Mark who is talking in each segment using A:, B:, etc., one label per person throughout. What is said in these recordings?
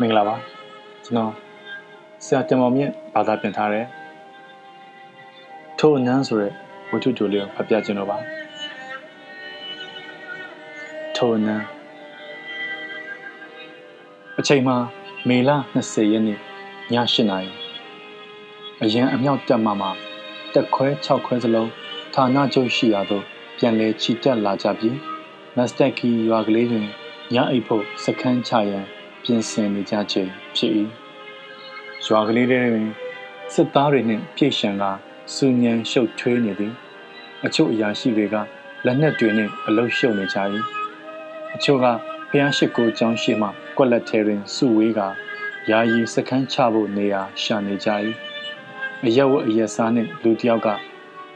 A: မင်္ဂလာပါကျွန်တော်ဆရာတင်မောင်မြင့်ဘာသာပြန်ထားတဲ့ထိုအနန်းဆိုတဲ့ဝတ္ထုတိုလေးကိုဖတ်ပြခြင်းတော့ပါထိုအနန်းအချိန်မှာမေလ20ရက်နေ့ည8နာရီအရန်အမြောက်တက်မှမှာတက်ခွဲ6ခွဲစလုံးဌာနချုပ်ရှိရာသို့ပြန်လည်ချီတက်လာကြပြီးမက်စတက်ကီရွာကလေးတွင်ညအိပ်ဖို့စခန်းချရန် ပြင်ဆင်နေကြချိန်ဖြစ်၏ရွာကလေးတွင်စစ်သားတွေနှင့်ပြည့်ရှံကစူညံရှုပ်ထွေးနေသည် အချို့အရာရှိတွေကလက်နက်တွေနှင့်အလုရှုပ်နေကြ၏အချို့ကဖျားရှိကိုကျောင်းရှိမှကွက်လက်ထဲတွင်စုဝေးကယာယီစခန်းချဖို့နေရာရှာနေကြ၏အရက်ဝတ်အရက်စားနှင့်လူတစ်ယောက်က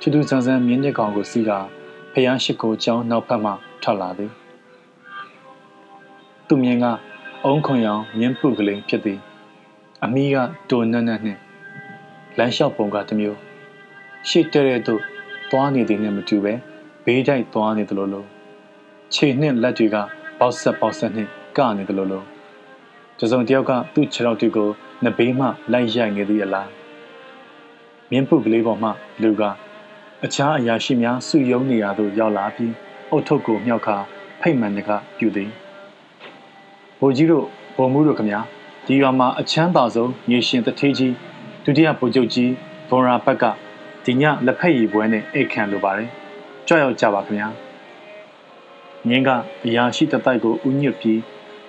A: ထူးထူးဆန်းဆန်းမြင်းတစ်ကောင်ကိုစီးကဖျားရှိကိုကျောင်းနောက်ဖက်မှထွက်လာသည်သူမြင်က အုံခွန်ရောင်မြင်းပုကလေးဖြစ်သည်အမီးကတိုနက်နက်နှင့်လမ်းလျှောက်ပုံကတစ်မျိုးရှေ့တဲ့တဲ့သို့သွားနေသည်နှင့်မတူပဲဘေးတိုက်သွားနေသလိုလိုခြေနှင့်လက်တွေကပေါက်ဆက်ပေါက်ဆက်နှင့်ကနေသလိုလိုတစုံတယောက်ကသူ့ခြေထောက်တွေကိုနဘေးမှလိုက်ရိုက်နေသည်အလားမြင်းပုကလေးပေါ်မှလူကအခြားအရာရှိများစုယုံနေရာသို့ရောက်လာပြီးအုတ်ထုပ်ကိုမြောက်ခါဖိတ်မှန်တကပြုသည် ဘိုလ်ကြီးတို့ဗိုလ်မှူးတို့ခမညာဒီရွာမှာအချမ်းသာဆုံးမြေရှင်တထေးကြီးဒုတိယဗိုလ်ချုပ်ကြီးဗွန်ရာဘက်ကဒီညလက်ဖက်ရည်ပွဲနဲ့အိတ်ခံလိုပါတယ်ကြွရောက်ကြပါခင်ဗျာငင်းကအရာရှိတတိုက်ကိုဥညွတ်ပြီး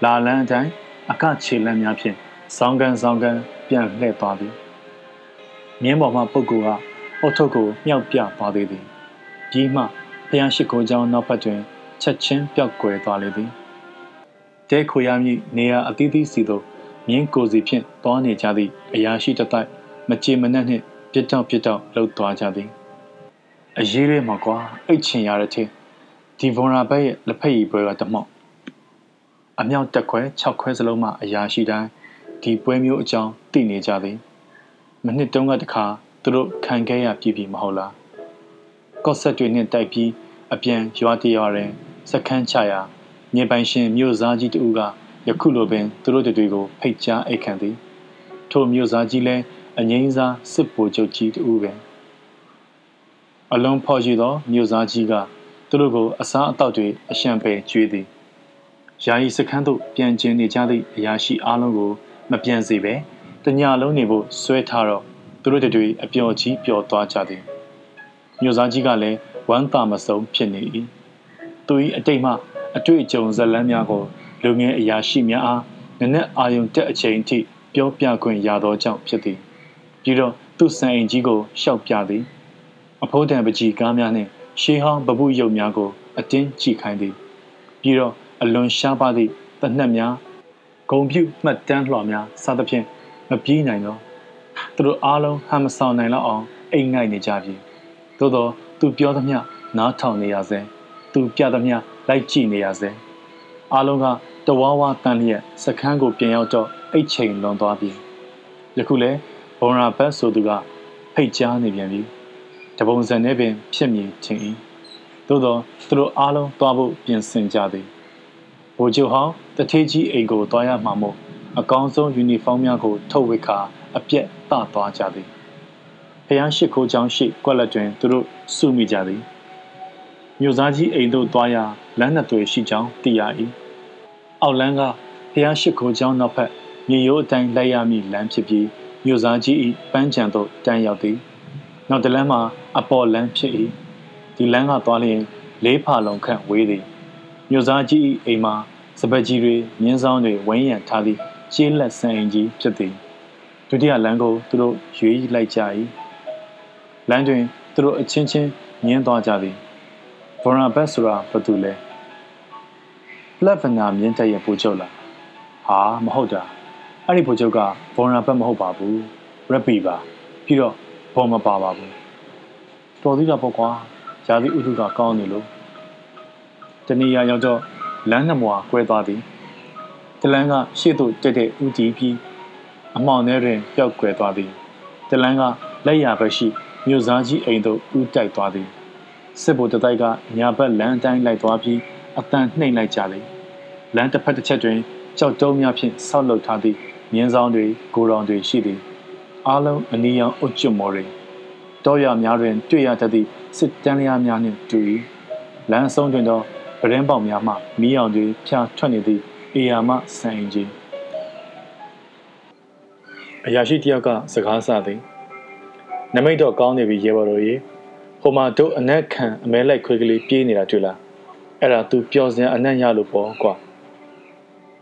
A: လာလန်းအတိုင်းအကခြေလန်းများဖြင့်စောင်းကန်စောင်းကန်ပြန်လှည့်သွားသည်မြင်းပေါ်မှပုဂ္ဂိုလ်ကအုတ်ထုပ်ကိုမြောက်ပြသွားသေးသည်ပြီးမှဖျားရှိခိုးကြောင်းနောက်ဖက်တွင်ချက်ချင်းပျောက်ကွယ်သွားလေသည် တဲခွေရမည်နေရာအသီးသီးစီသို့မြင်းကိုစီဖြင့်တွားနေကြသည့်အရာရှိတတိုက်မကြေမနက်နှင့်ပြစ်တောက်ပြစ်တောက်လှုပ်သွားကြသည်အရေးရဲမှာကွာအိတ်ချင်ရတဲ့ချင်းဒီဗွန်ရာဘက်ရဲ့လက်ဖက်ရည်ပွဲကတမော့အမြောက်တက်ခွဲ6ခွဲစလုံးမှအရာရှိတိုင်းဒီပွဲမျိုးအကြောင်းသိနေကြသည်မနှစ်တုန်းကတခါသူတို့ခံခဲ့ရပြည်ပြီမဟုတ်လားကော့ဆက်တွေနဲ့တိုက်ပြီးအပြန်ရွာတရွာတွင်စခန်းချရာ မြေပိုင်ရှင်မြို့သားကြီးတူကယခုလိုပင်သူတို့တွေကိုဖိတ်ကြားအိတ်ခံသည်ထိုမြို့သားကြီးလည်းအငိမ့်စားစစ်ဗိုလ်ချုပ်ကြီးတူပင်အလုံးဖော်ရှိသောမြို့သားကြီးကသူတို့ကိုအစားအသောက်တွေအရှံပယ်ကျွေးသည်ယာယီစခန်းသို့ပြန်ကျင်းနေကြသည့်အရာရှိအားလုံးကိုမပြန်စေပဲတညလုံးနေဖို့ဆွဲထားတော့သူတို့တွေအပျော်ကြီးပျော်သွားကြသည်မြို့သားကြီးကလည်းဝမ်းသာမဆုံးဖြစ်နေ၏သူ၏အတိတ်မှ အတွေ့အကြုံဇလန်းများကိုလူငယ်အရာရှိများအားနနက်အာယုံတက်အချိန်အထိပြောပြခွင့်ရသောကြောင့်ဖြစ်သည်ပြီးတော့သူ့စံအိမ်ကြီးကိုရှောက်ပြသည် အဖိုးတန်ပကြီးကားများနှင့်ရှေးဟောင်းပပုရုပ်များကို အတင်းကြည့်ခိုင်းသည်ပြီးတော့အလွန်ရှားပါသည့်တနက်များဂုံပြုမှတ်တမ်းလွှာများစသဖြင့်မပြေးနိုင်တော့သူတို့အားလုံးဟန်မဆောင်နိုင်တော့အောင်အိမ်ငိုက်နေကြပြီသို့တော့သူပြောသမျှနားထောင်နေရစေသူပြသမျှ လိုက်ကြည့်နေရစေအားလုံးကတဝါဝါတန်လျက်စခန်းကိုပြန်ရောက်တော့အိတ်ချိန်လွန်သွားပြီယခုလဲဘုံရာဘတ်ဆိုသူကဖိတ်ကြားနေပြန်ပြီတပုံစံနဲ့ပင်ဖြစ်မြင်ခြင်း၏သို့သောသူတို့အားလုံးသွားဖို့ပြင်ဆင်ကြသည်ဗိုလ်ချုပ်ဟောင်းတထေးကြီးအိမ်ကိုသွားရမှာမို့အကောင်းဆုံးယူနီဖောင်းများကိုထုတ်ဝစ်ခါအပြက်တသွားကြသည်ဖျားရှိခိုးချောင်းရှိကွက်လက်တွင်သူတို့စုမိကြသည်မြို့သားကြီးအိမ်သို့သွားရာ လမ်းနှစ်သွေရှိကြောင်းသိရ၏အောက်လမ်းကဖျားရှိခိုးချောင်းနောက်ဖက်မြေရိုးအတိုင်းလိုက်ရမည့်လမ်းဖြစ်ပြီးမြို့သားကြီး၏ပန်းချံသို့တန်းရောက်သည်နောက်တလမ်းမှာအပေါ်လမ်းဖြစ်၏ဒီလမ်းကသွားလျင်လေးဖာလုံးခန့်ဝေးသည်မြို့သားကြီး၏အိမ်မှာစပက်ကြီးတွေမြင်းဆောင်တွေဝင်းရံထားသည့်ရှေးလက်ဆန်အိမ်ကြီးဖြစ်သည်ဒုတိယလမ်းကိုသူတို့ရွေးလိုက်ကြ၏လမ်းတွင်သူတို့အချင်းချင်းညင်းသွားကြသည် ဗော်ရာဘတ်ဆိုတာဘာတူလဲလက်ဗနာမြင်းတက်ရဲ့ပူချုပ်လားဟာမဟုတ်တာအဲ့ဒီပူချုပ်ကဗော်ရာဘတ်မဟုတ်ပါဘူးရက်ပီပါပြီးတော့ဘောမပါပါဘူးတော်သေးတာပေါ့ကွာဂျာတိဥဒုကကောင်းနေလို့တဏီယာရောက်တော့လမ်းနှမွာကွဲသွားသည်တလန်းကရှေ့သို့တက်တဲ့ဥတီပြီးအမောင်ထဲတွင်ပျောက်ကွယ်သွားသည်တလန်းကလက်ရဘက်ရှိမြို့စားကြီးအိမ်သို့ဥတိုက်သွားသည် စစ်ဗိုလ်တတိုက်ကညာဘက်လမ်းအတိုင်းလိုက်သွားပြီးအတန်နှိမ့်လိုက်ကြသည်လမ်းတစ်ဖက်တစ်ချက်တွင်ကြောက်တုံးများဖြင့်ဆောက်လုပ်ထားသည့်မြင်းဆောင်တွေဂိုရောင်တွေရှိသည်အားလုံးအနီးရောင်အုတ်ကျွတ်မော်တွေတောရများတွင်တွေ့ရတတ်သည့်စစ်တန်းလျားများနှင့်တူ၏လမ်းအဆုံးတွင်သောပရင်းပေါက်များမှမီးအောင်တွေဖြာထွက်နေသည့်အေယာမဆန်အင်ကြီးအရာရှိတယောက်ကစကားဆသည်နမိတ်တော့ကောင်းနေပြီရေဘော်တို့ရေ ဟိုမှာတို့အနက်ခံအမဲလိုက်ခွေးကလေးပြေးနေတာတွေ့လားအဲ့ဒါ तू ပျော်စင်အနက်ရလို့ပေါ့ကွာ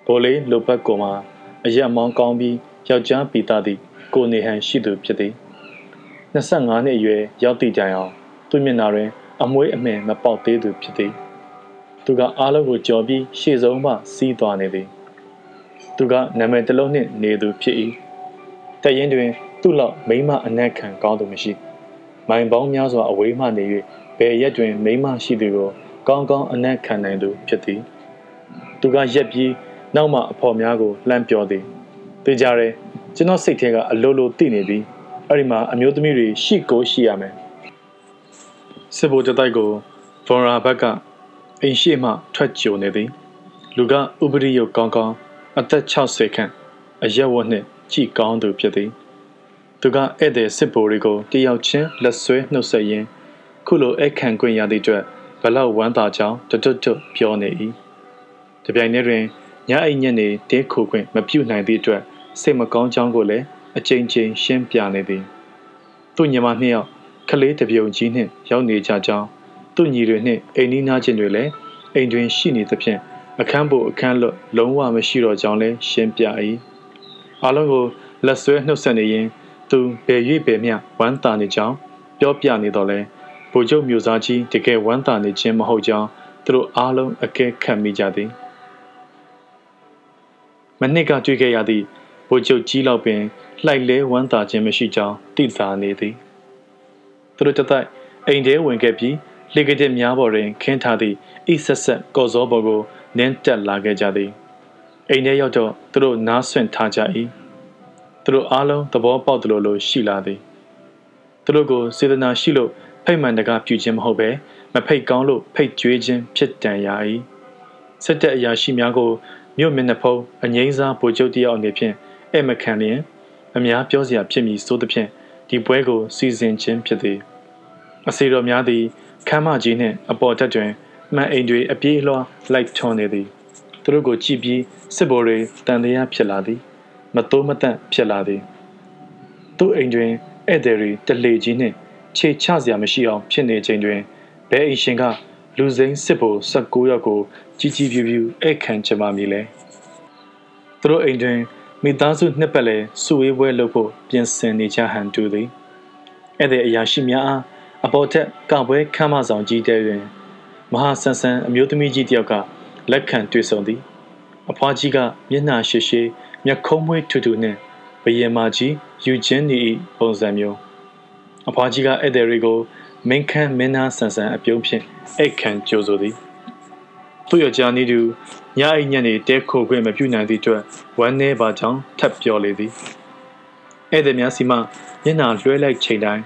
A: ဘိုးလေးလိုဘက်ကောင်မှာအရက်မောင်းကောင်းပြီးယောက်ျားပီတာသည့်ကိုနေဟန်ရှိသူဖြစ်သည်25နှစ်အရွယ်ရောက်တည်ကြအောင်သူ့မျက်နှာတွင် အမွေးအမှင်မပေါက်သေးသူဖြစ်သည်သူကအားလုံးကိုကြော်ပြီးရှေ့ဆုံးမှစီးသွားနေသည်သူကနာမည်တစ်လုံးနှင့်နေသူဖြစ်၏တရင်တွင် သူ့လောက်မိမအနက်ခံကောင်းသူမရှိ မိုင်ပေါင်းများစွာအဝေးမှနေ၍ဘယ်ရက်တွင်မိမရှိသူကိုကောင်းကောင်းအနက်ခံနိုင်သူဖြစ်သည်သူကရက်ပြီးနောက်မှအဖော်များကိုလှမ်းပြောသည်သိကြတယ်ကျွန်တော်စိတ်ထဲကအလိုလိုသိနေပြီးအဲ့ဒီမှာအမျိုးသမီးတွေရှိကိုရှိရမယ်စစ်ဘိုးတတိုက်ကိုဗော်ရာဘက်ကအိမ်ရှိမှထွက်ကြုံနေသည်လူကဥပရိယကောင်းကောင်းအသက်60ခန့်အရက်ဝတ်နှင့်ကြည်ကောင်းသူဖြစ်သည် သူကဧည့်သည်စစ်ဘိုးတွေကိုတယောက်ချင်းလက်ဆွဲနှုတ်ဆက်ရင်းခုလိုအခန့်ခွင့်ရသည့်အတွက်ဘလောက်ဝမ်းသာကြောင်းတွတ်တွတ်ပြောနေ၏တပြိုင်တည်းတွင်ညအိမ်ညက်နေတင်းခိုခွင့်မပြုနိုင်သည့်အတွက်စိတ်မကောင်းကြောင်းကိုလည်းအကြိမ်ကြိမ်ရှင်းပြနေသည်သူ့ညီမနှစ်ယောက်ခလေးတပြုံကြီးနှင့်ရောက်နေကြကြောင်းသူ့ညီတွေနှင့်အိမ်နီးနားချင်းတွေလည်းအိမ်တွင်ရှိနေသဖြင့်အခန်းဖို့အခန်းလွတ်လုံးဝမရှိတော့ကြောင်းလည်းရှင်းပြ၏အားလုံးကိုလက်ဆွဲနှုတ်ဆက်နေရင် သူဘယ်၍ဘယ်မျှဝမ်းသာနေကြောင်းပြောပြနေတော့လဲဗိုလ်ချုပ်မျိုးသားကြီးတကယ်ဝမ်းသာနေခြင်းမဟုတ်ကြောင်းသူတို့အားလုံးအကဲခတ်မိကြသည်မနစ်ကတွေ့ခဲ့ရသည့်ဗိုလ်ချုပ်ကြီးလောက်ပင်လှိုက်လဲဝမ်းသာခြင်းမရှိကြောင်းသိသာနေသည်သူတို့တသက်အိမ်ထဲဝင်ခဲ့ပြီးလေကတဲ့များပေါ်တွင်ခင်းထားသည့်အိဆက်ဆက်ကော်စောပေါ်ကိုနင်းတက်လာခဲ့ကြသည်အိမ်ထဲရောက်တော့သူတို့နားဆွင့်ထားကြ၏ သူတို့အားလုံးသဘောပေါက်သလိုလိုရှိလာသည်သူတို့ကိုစေတနာရှိလို့ဖိတ်မှန်တကားပြုခြင်းမဟုတ်ပဲမဖိတ်ကောင်းလို့ဖိတ်ကြွေးခြင်းဖြစ်တန်ရာ၏စစ်တပ်အရာရှိများကိုမြို့မျက်နှာဖုံးအငိမ့်စားဗိုလ်ချုပ်တယောက်အနေဖြင့်အဲ့မခံလျင်အများပြောစရာဖြစ်မည်ဆိုသဖြင့်ဒီပွဲကိုစီစဉ်ခြင်းဖြစ်သည်အစီတော်များသည်ခမ်းမကြီးနှင့်အပေါ်တက်တွင်မှန်အိမ်တွေအပြေးအလွှားလိုက်ထွန်းနေသည်သူတို့ကိုကြည့်ပြီးစစ်ဘိုလ်တွေတန်တရားဖြစ်လာသည် မတိုးမတန့်ဖြစ်လာသည်သူ့အိမ်တွင်ဧည့်သည်တွေတလေကြီးနှင့်ခြေချစရာမရှိအောင်ဖြစ်နေချိန်တွင်ဘဲအိမ်ရှင်ကလူစိမ်းစစ်ဘိုလ်16ယောက်ကိုကြီးကြီးပြူပြူဧခံချမမည်လဲသူတို့အိမ်တွင်မိသားစုနှစ်ပတ်လည်စုဝေးပွဲလုပ်ဖို့ပြင်ဆင်နေကြဟန်တူသည်ဧည့်သည်အရာရှိများအားအပေါ်ထက်ကပွဲခမ်းမဆောင်ကြီးတဲတွင်မဟာဆန်ဆန်အမျိုးသမီးကြီးတယောက်ကလက်ခံတွေ့ဆုံသည် အဖွားကြီးကမျက်နှာရှိရှိ မျက်ခုံးမွေးထူထူနှင့်ဘယင်မာကြီးယူချင်းနေ၏ပုံစံမျိုးအဖွားကြီးကဧည့်သည်တွေကိုမင်းခမ်းမင်းသားဆန်ဆန်အပြုံးဖြင့်အိတ်ခံကြိုဆိုသည်သူ့ယောက်ျားနီးသူညအိညနေတဲခိုခွင့်မပြုနိုင်သည့်အတွက်ဝမ်းနည်းပါကြောင်းထပ်ပြောလေသည်ဧည့်သည်များစီမှမျက်နှာလွှဲလိုက်ချိန်တိုင်း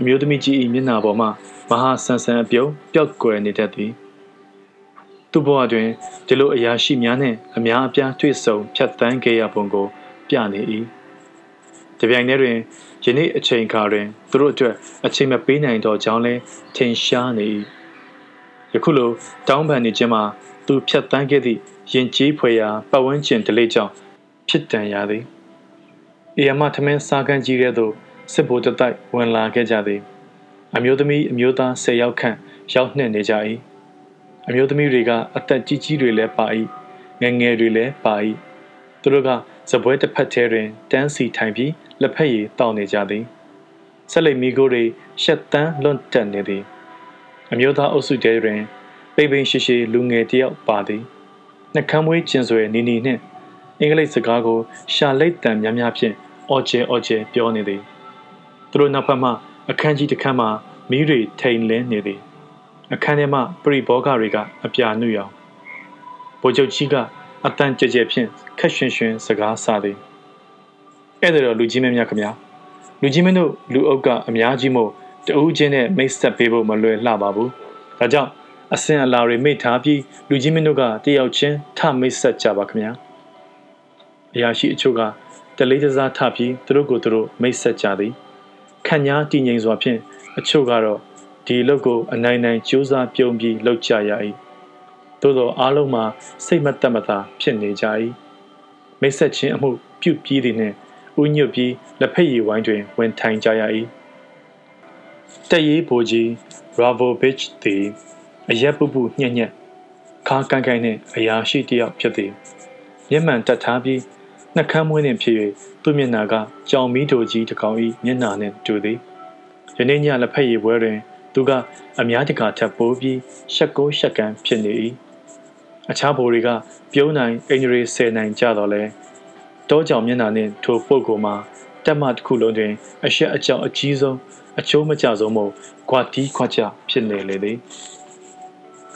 A: အမျိုးသမီးကြီး၏မျက်နှာပေါ်မှမဟာဆန်ဆန်အပြုံးပျောက်ကွယ်နေတတ်သည် သူ့ဘဝတွင်ဒီလိုအရာရှိများနှင့်အများအပြားတွေ့ဆုံဖြတ်သန်းခဲ့ရပုံကို ပြနေ၏တပြိုင်တည်းတွင်ယနေ့အချိန်အခါတွင်သူတို့အတွက်အချိန်မပေးနိုင်တော့ကြောင်းလဲထင်ရှားနေ၏ယခုလိုတောင်းပန်နေခြင်းမှာသူဖြတ်တန်းခဲ့သည့်ယဉ်ကျေးဖွယ်ရာပတ်ဝန်းကျင်ဒလိကြောင့်ဖြစ်တန်ရသည်အေယမထမင်းစားကန်းကြီးတဲ့သို့စစ်ဘိုလ်တတိုက်ဝင်လာခဲ့ကြသည်အမျိုးသမီးအမျိုးသား၁၀ယောက်ခန့်ရောက်နှင့်နေကြ၏ အမျိုးသမီးတွေကအသက်ကြီးကြီးတွေလည်းပါ၏ငယ်ငယ်တွေလည်းပါ၏သူတို့ကစပွဲတစ်ဖက်ထဲတွင်တန်းစီထိုင်ပြီးလက်ဖက်ရည်တောက်နေကြသည်ဆက်လက်မီကိုတွေရှက်တန်းလွန့်တက်နေသည်အမျိုးသားအုပ်စုတဲတွင်ပိပိန်ရှိရှိလူငယ်တယောက်ပါသည်နှကမ်းမွေးကျင်ဆွဲနီနီနှင့်အင်္ဂလိပ်စကားကိုရှာလိတ်တန်များများဖြင့်အော်ကျဲအော်ကျဲပြောနေသည်သူတို့နောက်ဖက်မှအခန်းကြီးတစ်ခန်းမှာမီးတွေထိန်လင်းနေသည် အခန်းထဲမှပရိဘောဂတွေကအပြာနုရောင်ဗိုလ်ချုပ်ကြီးကအတန်ကြဲကြဲဖြင့်ခက်ရွှင်ရွှင်စကားဆသည်အဲ့ဒါတော့လူကြီးမင်းများခင်ဗျာလူကြီးမင်းတို့လူအုပ်ကအများကြီးမို့တဦးချင်းနဲ့မိတ်ဆက်ပေးဖို့မလွယ်လှပါဘူးဒါကြောင့်အစင်အလာတွေမိထားပြီးလူကြီးမင်းတို့ကတယောက်ချင်းထမိတ်ဆက်ကြပါခင်ဗျာအရာရှိအချို့ကတလေးတစားထပြီးသူတို့ကိုသူတို့မိတ်ဆက်ကြသည်ခန့်ညားတည်ငြိမ်စွာဖြင့်အချို့ကတော့ ဒီအလုပ်ကိုအနိုင်နိုင်ကြိုးစားပြုံးပြီးလုပ်ကြရ၏သို့သောအားလုံးမှာစိတ်မသက်မသာဖြစ်နေကြ၏မိတ်ဆက်ခြင်းအမှုပြုပြီးသည်နှင့်ဥညွတ်ပြီးလက်ဖက်ရည်ဝိုင်းတွင်ဝင်ထိုင်ကြရ၏တက်ရေးဘိုကြီး Ravovich သည်အရက်ပူပူညံ့ညံ့ခါကန်ကန်နှင့်အရာရှိတယောက်ဖြစ်သည်မျက်မှန်တက်ထားပြီးနှကမ်းမွေးနှင့်ဖြစ်၍သူ့မျက်နှာကကြောင်မီးတိုကြီးတစ်ကောင်၏မျက်နှာနှင့်တူသည်ယနေ့ညလက်ဖက်ရည်ပွဲတွင် သူကအများတကာထပ်ပိုးပြီးရှက်ကိုရှက်ကန်းဖြစ်နေ၏အခြားဘိုတွေကပြုံးနိုင်အင်ဂျရီဆယ်နိုင်ကြတော့လဲတောကြောင်မျက်နှာနှင့်ထိုပုတ်ကိုမှတက်မတစ်ခုလုံးတွင် အရှက်အကြောင်အကြီးဆုံးအချိုးမကျဆုံးမို့ခွာတီးခွာချဖြစ်နေလေသည်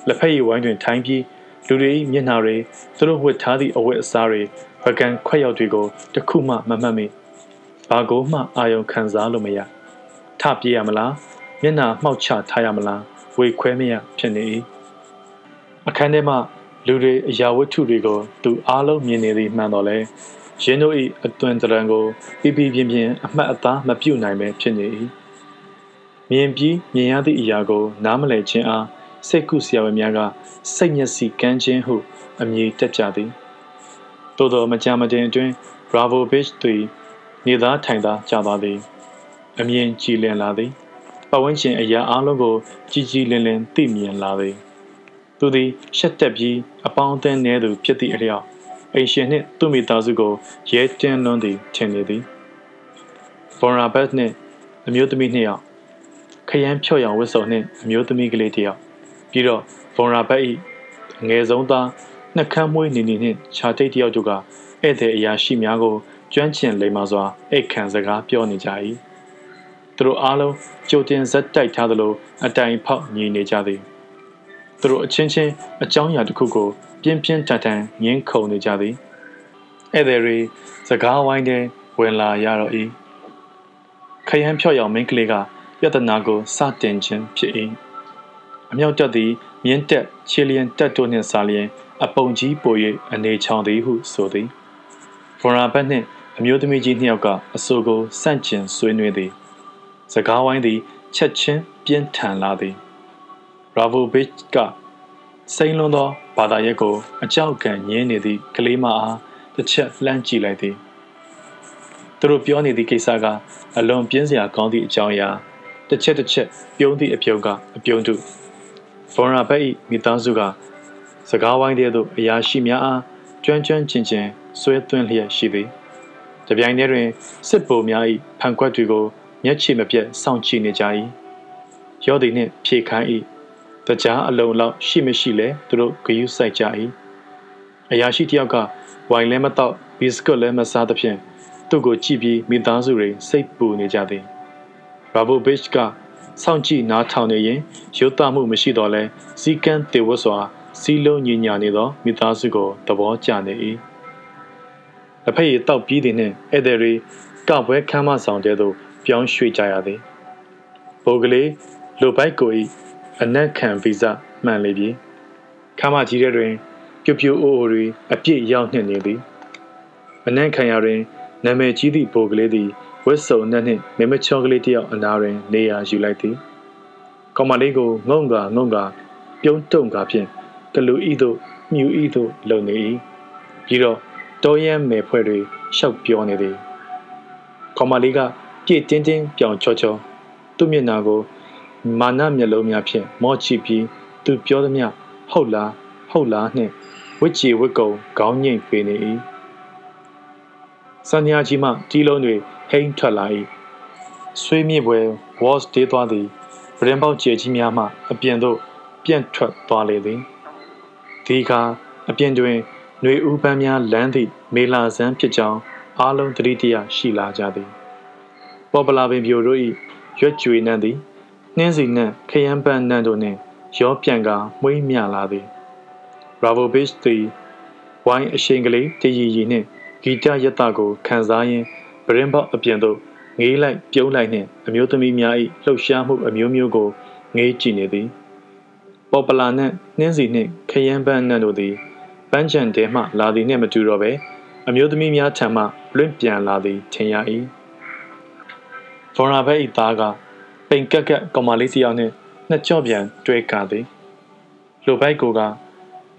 A: လက်ဖက်ရည်ဝိုင်းတွင်ထိုင်းပြီးလူတွေမျက်နှာတွေသူတို့ဝတ်ထားသည့်အဝတ်အစားတွေပကံခွက်ရောက်တွေကိုတခုမှမမှတ်မိဘာကိုမှအာယုံခံစားလို့မရထပြေးရမလား မျက်နှာမှောက်ချထားရမလားဝေခွဲမရဖြစ်နေ၏အခန်းထဲမှလူတွေအရာဝတ္ထုတွေကိုသူအားလုံးမြင်နေသည်မှန်တော်လဲရင်းတို့၏အသွင်တရံကိုပြပြပြင်းပြင်းအမှတ်အသားမပြုတ်နိုင်ပဲဖြစ်နေ၏မြင်ပြီးမြင်ရသည့်အရာကို နားမလည်ခြင်းအားစိတ်ကုဆရာဝန်များကစိတ်မျက်စိကန်းခြင်းဟုအမည်တက်ကြသည်သို့သောမကြာမတင်အတွင်း Bravo Beach တွင်နေသားထိုင်သားကြသွားသည် အမြင်ကြည်လင်လာသည် ပတ်ဝန်းကျင်အရာအလုံးကိုကြည်ကြည်လင်လင်သိမြင်လာသည်သူသည်ရှက်တက်ပြီးအပေါင်းအသင်းနေသူဖြစ်သည့်အလျောက်အိမ်ရှင်နှင့်သူ့မိသားစုကိုရဲတင်းလွန်းသည်ထင်နေသည်ဘော်ရာဘတ်နှင့်အမျိုးသမီးနှစ်ယောက်ခရမ်းဖြော့ရောင်ဝတ်စုံနှင့်အမျိုးသမီးကလေးတစ်ယောက်ပြီးတော့ဘော်ရာဘတ်၏အငယ်ဆုံးသားနှကမ်းမွေးနေနေနှင့်ခြာတိတ်တယောက်တို့ကဧည့်သည်အရာရှိများကိုကျွမ်းကျင်လိမ္မာစွာအိတ်ခံစကားပြောနေကြ၏ သူတို့အားလုံးကြိုတင်ဇက်တိုက်ထားသလိုအတိုင်ဖောက်ညီနေကြသည်သူတို့အချင်းချင်းအကြောင်းအရာတစ်ခုကို ပြင်းပြင်းထန်ထန်ငင်းခုန်နေကြသည်ဧည့်သည်တွေစကားဝိုင်းတဲ့ဝင်လာရတော့၏ခရမ်းဖြော့ရောင်မင်းကလေးကပြဿနာကိုစတင်ခြင်းဖြစ်၏အမြောက်တက်သည်မြင်းတက်ခြေလျင်တက်တို့နှင့်စာလျင် အပုံကြီးပို၍အနေချောင်သည်ဟုဆိုသည်ဗော်ရာဘတ်နှင့်အမျိုးသမီးကြီးနှစ်ယောက်ကအဆိုကိုစန့်ကျင်ဆွေးနွေးသည် စကားဝိုင်းသည်ချက်ချင်းပြင်းထန်လာသည်ရာဗိုဘစ်ကစိန်လွန်သောဘာသာရပ်ကိုအကြောက်ကန်ညင်းနေသည့်ကလေးမအားတစ်ချက်လှမ်းကြည့်လိုက်သည်သူတို့ပြောနေသည့်ကိစ္စကအလွန်ပြင်းစရာကောင်းသည့်အကြောင်းအရာတစ်ချက်တစ်ချက်ပြုံးသည့်အပြုံးကအပြုံးတုဖော်ရာဘက်၏မိသားစုကစကားဝိုင်းတဲ့သို့အရာရှိများအားကျွမ်းကျွမ်းကျင်ကျင်ဆွဲသွင်းလျက်ရှိသည်။တပြိုင်တည်းတွင်စစ်ဗိုလ်များ၏ဖန်ခွက်တွေကို မျက်ခြေမပြတ်စောင့်ကြည့်နေကြ၏။ရောသည်နှင့်ဖြေခိုင်း၏။တကြားအလုံးလောက်ရှိမရှိလဲသူတို့ဂယုစိုက်ကြ၏။အရာရှိတယောက်ကဝိုင်လဲမတော့ဘီစကွတ်လဲမစားသဖြင့်သူ့ကိုကြည့်ပြီးမိသားစုတွေစိတ်ပူနေကြသည်။ရာဘိုဘစ်ကစောင့်ကြည့်နားထောင်နေရင်ရုပ်သမှုမရှိတော့လဲစီကန်းတေဝတ်စွာစီလုံးညညာနေသောမိသားစုကိုသဘောကျနေ၏လက်ဖက်ရည်တောက်ပြီးသည်နှင့်ဧည့်သည်တွေကပွဲခမ်းမဆောင်တဲ့သို့ ပြောင်းရွှေ့ကြရသည်ဘိုးကလေးလိုပိုက်ကို၏အနက်ခံဗီဇမှန်လေပြီခမ်းမကြီးတဲ့တွင်ပြူပြူအိုအိုတွေအပြည့်ရောက်နှင့်နေသည်အနက်ခံရတွင်နာမည်ကြီးသည့်ဘိုးကလေးသည်ဝတ်စုံနဲ့နှင့်မေမချောကလေးတယောက်အနာတွင်နေရာယူလိုက်သည်ကောင်မလေးကိုငုံကငုံကပြုံးတုံကဖြင့်ကလူဤသို့မြူဤသို့လုံနေ၏ပြီးတော့တောရမ်းမယ်ဖွဲ့တွေရှောက်ပြောနေသည်ကောင်မလေးက ပြည့်တင်းတင်းပြောင်ချောချောသူ့မျက်နှာကိုမာနမျက်လုံးများဖြင့်မော့ချပြီးသူပြောသမျှဟုတ်လားဟုတ်လားနှင့်ဝစ်ချီဝစ်ကုံခေါင်းငိမ့်ပေးနေ၏စံညာကြီးမှတီးလုံးတွေဟိမ့်ထွက်လာ၏ဆွေးမြေပွဲဝေါ့စ်တေးသွားသည်ဗရင်ပေါက်ကျဲကြီးများမှအပြင်သို့ပြန့်ထွက်သွားလေသည်ဒီအခါအပြင်တွင်ຫນွေဥပန်းများလမ်းသည့်မေလာဆန်းဖြစ်ကြောင်းအားလုံးသတိတရရှိလာကြသည် ပေါ်ပလာပင်ပြိုတို့၏ရွက်ကြွေနှံ့သည်နှင်းစီနှံ့ခရမ်းပန်းနှံ့တို့နှင့်ရောပြန်ကာမွေးမြလာသည်ဘရာဗိုဘစ်သည်ဝိုင်းအရှိန်ကလေးတည်ရည်ရည်နှင့်ဂီတရတကိုခံစားရင်းဗရင်ပေါက်အပြင်သို့ငေးလိုက်ပြုံးလိုက်နှင့်အမျိုးသမီးများ၏လှုပ်ရှားမှုအမျိုးမျိုးကိုငေးကြည့်နေသည်ပေါ်ပလာနှင့်နှင်းစီနှင့်ခရမ်းပန်းနှံ့တို့သည်ပန်းချံတဲမှလာသည်နှင့်မတူတော့ပဲအမျိုးသမီးများထံမှလွင့်ပြန်လာသည်ထင်ရ၏ ဖော်ရာဘက်၏သားကပိန်ကက်ကက်ကောင်မလေးတစ်ယောက်နှင့်နှစ်ကြော့ပြန်တွေ့ကာသည်လိုဘိုက်ကိုက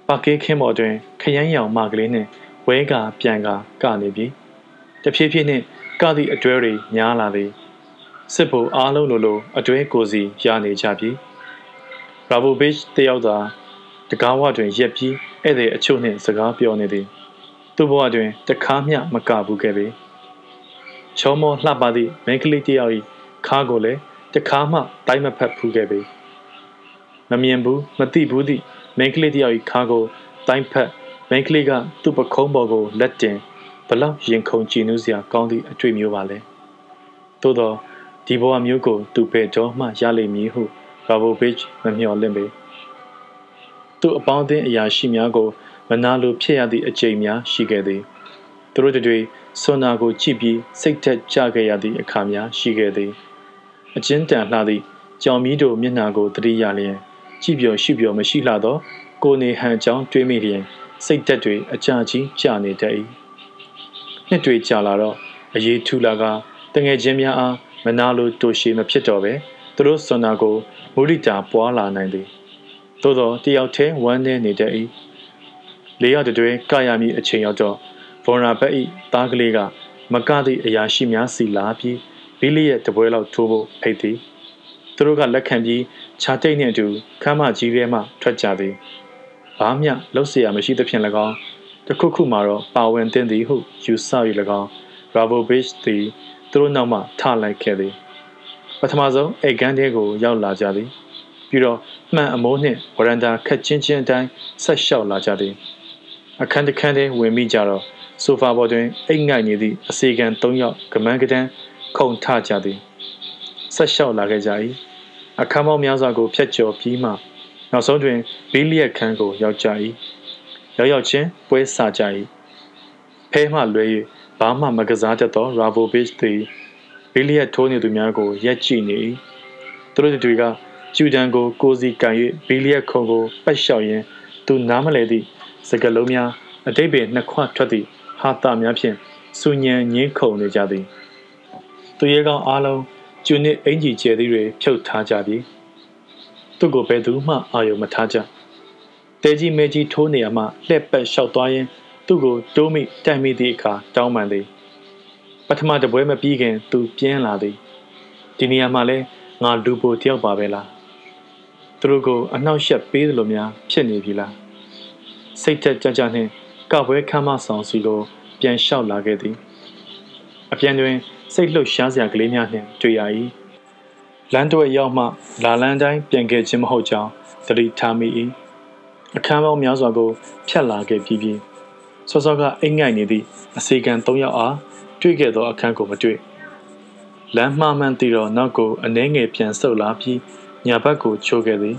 A: ပါကေးခင်းပေါ်တွင် ခရမ်းရောင်မကလေးနှင့်ဝဲကာပြန်ကာကနေပြီတဖြည်းဖြည်းနှင့်ကသည့်အတွဲတွေများလာသည်စစ်ဖို့အားလုံးလိုလိုအတွဲကိုစီရနေကြပြီရာဘိုဘစ်တယောက်သာတကားဝတွင်ရက်ပြီးဧည့်သည်အချို့နှင့်စကားပြောနေသည်သူ့ဘဝတွင်တခါမျှမကဘူးခဲ့ပေ ချောမောလှပသည့်မင်းကလေးတယောက်၏ခါကိုလည်းတခါမှတိုင်းမဖက်ဖူးခဲ့ပေမမြင်ဘူးမသိဘူးသည့်မင်းကလေးတယောက်၏ခါကိုတိုင်းဖက်မင်းကလေးကသူ့ပခုံးပေါ်ကိုလက်တင်ဘလောက်ရင်ခုန်ကြည်နူးစရာကောင်းသည့်အတွေ့မျိုးပါလဲသို့တော့ဒီဘဝမျိုးကိုသူပဲတော့မှရလိမ့်မည်ဟုရာဘိုဘစ်မမျှော်လင့်ပေသူ့အပေါင်းအသင်းအရာရှိများကိုမနာလိုဖြစ်ရသည့်အကြိမ်များရှိခဲ့သည်သူတို့တွေ ဆွန်နာကိုကြည့်ပြီးစိတ်သက်ကြခဲ့ရသည့်အခါများရှိခဲ့သည်အချင်းတန်လှသည့်ကြောင်မီးတို့မျက်နှာကိုတတိယလျင်ကြည့်ပြောရှိပြောမရှိလှသော ကိုနေဟန်ကြောင်းတွေးမိလျင် စိတ်သက်တွေအကြကြီးကြာနေတတ်၏နှစ်တွေကြာလာတော့အရေးထူလာကတငယ်ချင်းများအားမနာလိုတိုရှည်မဖြစ်တော့ပဲသူတို့ဆွန်နာကိုမုရိတာပွားလာနိုင်သည်သို့သောတယောက်တည်းဝမ်းနေနေတတ်၏လေးရတွင်ကရမည်အချိန်ရောက်တော့ ဗော်နာဘက်၏သားကလေးကမကသည့်အရာရှိများစီလာပြီးဘီလီရဲ့တပွဲလောက်ထိုးဖို့ဖိတ်သည်သူတို့ကလက်ခံပြီးခြာတိတ်နှင့်အတူခမ်းမကြီးထဲမှထွက်ကြသည်ဘာမျှလှုပ်เสียမရှိသဖြင့်၎င်းတခုခုမှာတော့ပါဝင်တင်သည်ဟုယူဆ၍၎င်းရာဘိုဘစ်သည်သူတို့နောက်မှထလိုက်ခဲ့သည်ပထမဆုံးအိတ်ကန်းတဲကိုရောက်လာကြသည်ပြီးတော့မှန်အမိုးနှင့်ဝရန်တာခက်ချင်းချင်းအတိုင်းဆက်လျှောက်လာကြသည်အခန်းတစ်ခန်းထဲဝင်မိကြတော့ ဆိုဖာပေါ်တွင်အိတ်ငိုက်နေသည့်အစီကန်၃ယောက်ကမန်းကတန်းခုန်ထကြသည်ဆက်လျှောက်လာခဲ့ကြ၏အခန်းပေါင်းများစွာကိုဖျက်ကျော်ပြီးမှနောက်ဆုံးတွင်ဘီလီယက်ခန်းကိုရောက်ကြ၏ရောက်ရောက်ချင်းပွဲဆကြ၏ဖဲမှလွဲ၍ဘာမှမကစားတတ်သောရာဘိုဘစ်သည်ဘီလီယက်ထိုးနေသူများကိုရက်ကြည့်နေ၏သူတို့တွေကကျူဒန်ကိုကိုစီကန်၍ဘီလီယက်ခုံကိုပတ်လျှောက်ရင်းသူနားမလဲသည့်စကလုံးများအတိတ်ပင်နှစ်ခွထွက်သည့် ဟာတာများဖြင့်စူညံငင်းခုန်နေကြသည်သူရဲကောင်းအားလုံးကျူနစ်အင်ကြီးကျဲသည်တွေဖြုတ်ထားကြပြီသူ့ကိုဘယ်သူမှအာရုံမထားကြတဲကြီးမဲကြီးထိုးနေရမှလှက်ပတ်လျှောက်သွားရင်းသူ့ကိုတိုးမိတိုင်မိသည့်အခါတောင်းပန်သည်ပထမတပွဲမပြီးခင် သူပြင်းလာသည်ဒီနေရာမှာလဲငါလူပိုတယောက်ပါပဲလားသူတို့ကိုအနှောက်ယှက်ပေးသလိုများဖြစ်နေပြီလားစိတ်သက်ကြကြနှင့် ကပွဲခမ်းမဆောင်စီကိုပြန်လျှောက်လာခဲ့သည်အပြန်တွင် စိတ်လှုပ်ရှားစရာကလေးများနှင့်တွေ့ရ၏လမ်းတွေရောက်မှလာလန်းတိုင်းပြန်ခဲ့ခြင်းမဟုတ်ကြောင်းသတိထားမိ၏အခန်းပေါင်းများစွာကိုဖြတ်လာခဲ့ပြီးပြီးစောစောကအိမ်ငိုက်နေသည့်အစီကံ၃ယောက်အားတွေ့ခဲ့သောအခန်းကိုမတွေ့လမ်းမှားမှန်းသိတော့နောက်ကိုအနှဲငယ်ပြန်ဆုတ်လာပြီးညာဘက်ကိုချိုးခဲ့သည်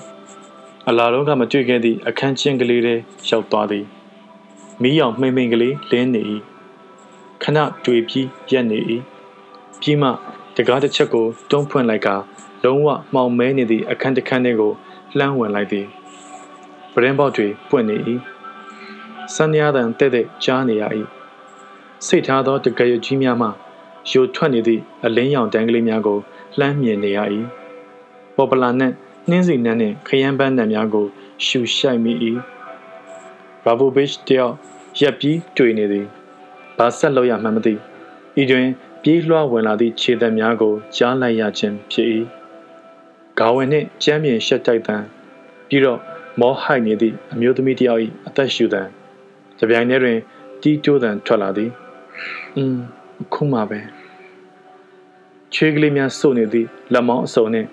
A: အလာတော့ကမတွေ့ခဲ့သည့်အခန်းချင်းကလေးတွေရောက်သွားသည် မီးရောင်မှိမ့်မှိန်ကလေးလင်းနေ၏ခဏတွေ့ပြီးရက်နေ၏ပြီးမှတကားတစ်ချက်ကိုတွန်းဖွင့်လိုက်ကလုံးဝမှောင်မဲနေသည့်အခန်းတစ်ခန်းထဲကိုလှမ်းဝင်လိုက်သည်ပရင်ပေါက်တွေပွင့်နေ၏စံရသံတဲ့တဲ့ကြားနေရ၏စိတ်ထားသောတကယ်ကြီးများမှယိုထွက်နေသည့်အလင်းရောင်တန်းကလေးများကိုလှမ်းမြင်နေရ၏ပေါ်ပလာနှင့်နှင်းစီနှန်းနှင့်ခရမ်းပန်းနှံများကိုရှူရှိုက်မိ၏ ဘာဘိုဘစ်တယောက်ရက်ပြီးတွေ့နေသည်ဘာဆက်လို့ရမှန်းမသိဤတွင်ပြေးလွှားဝင်လာသည့်ခြေသက်များကိုကြားလိုက်ရခြင်းဖြစ်၏ဂါဝင်နှင့်ကြမ်းပြင်ရှက်တိုက်တံပြီးတော့မောဟိုက်နေသည့်အမျိုးသမီးတယောက်၏အသက်ရှူတံကြပြိုင်ထဲတွင်တီးတိုးတံထွက်လာသည်။အင်းခုမှပဲချွေးကလေးများစုပ်နေသည့်လက်မောင်းအစုံနှင့်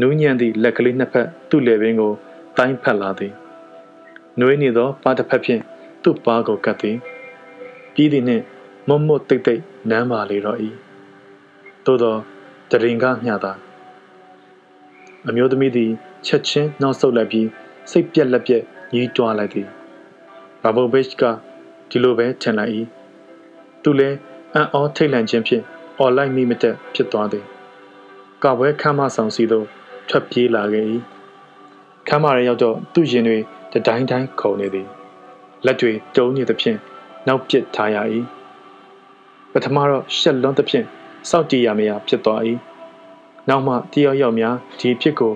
A: နူးညံ့သည့်လက်ကလေးနှစ်ဖက်သူ့လေပင်ကိုတိုင်းဖက်လာသည်။ နှွေးနေသောပါတစ်ဖက်ဖြင့်သူ့ပါကိုကပ်သည်။ပြီးသည်နှင့်မွတ်မွတ်တိတ်တိတ်နမ်းပါလေတော့၏။သို့သောတရင်ကမျှသာအမျိုးသမီးသည်ချက်ချင်းနောက်ဆုတ်လိုက်ပြီးစိတ်ပြက်လက်ပြက်ညှီးတွားလိုက်သည်။ဘာဘိုဘစ်ကဒီလိုပဲထင်လိုက်၏သူလည်းအံ့ဩထိတ်လန့်ခြင်းဖြင့်အော်လိုက်မိမတက်ဖြစ်သွားသည်ကပွဲခမ်းမဆောင်စီသို့ထွက်ပြေးလာခဲ့၏ခမ်းမရရောက်တော့သူ့ရင်တွေ တတိုင်းတိုင်းခုန်နေသည်လက်တွေတုံးနေသဖြင့်နောက်ပစ်ထားရ၏ပထမတော့ရှက်လွန်းသဖြင့်စောက်တီရမရဖြစ်သွား၏နောက်မှတယောက်ယောက်များဒီဖြစ်ကို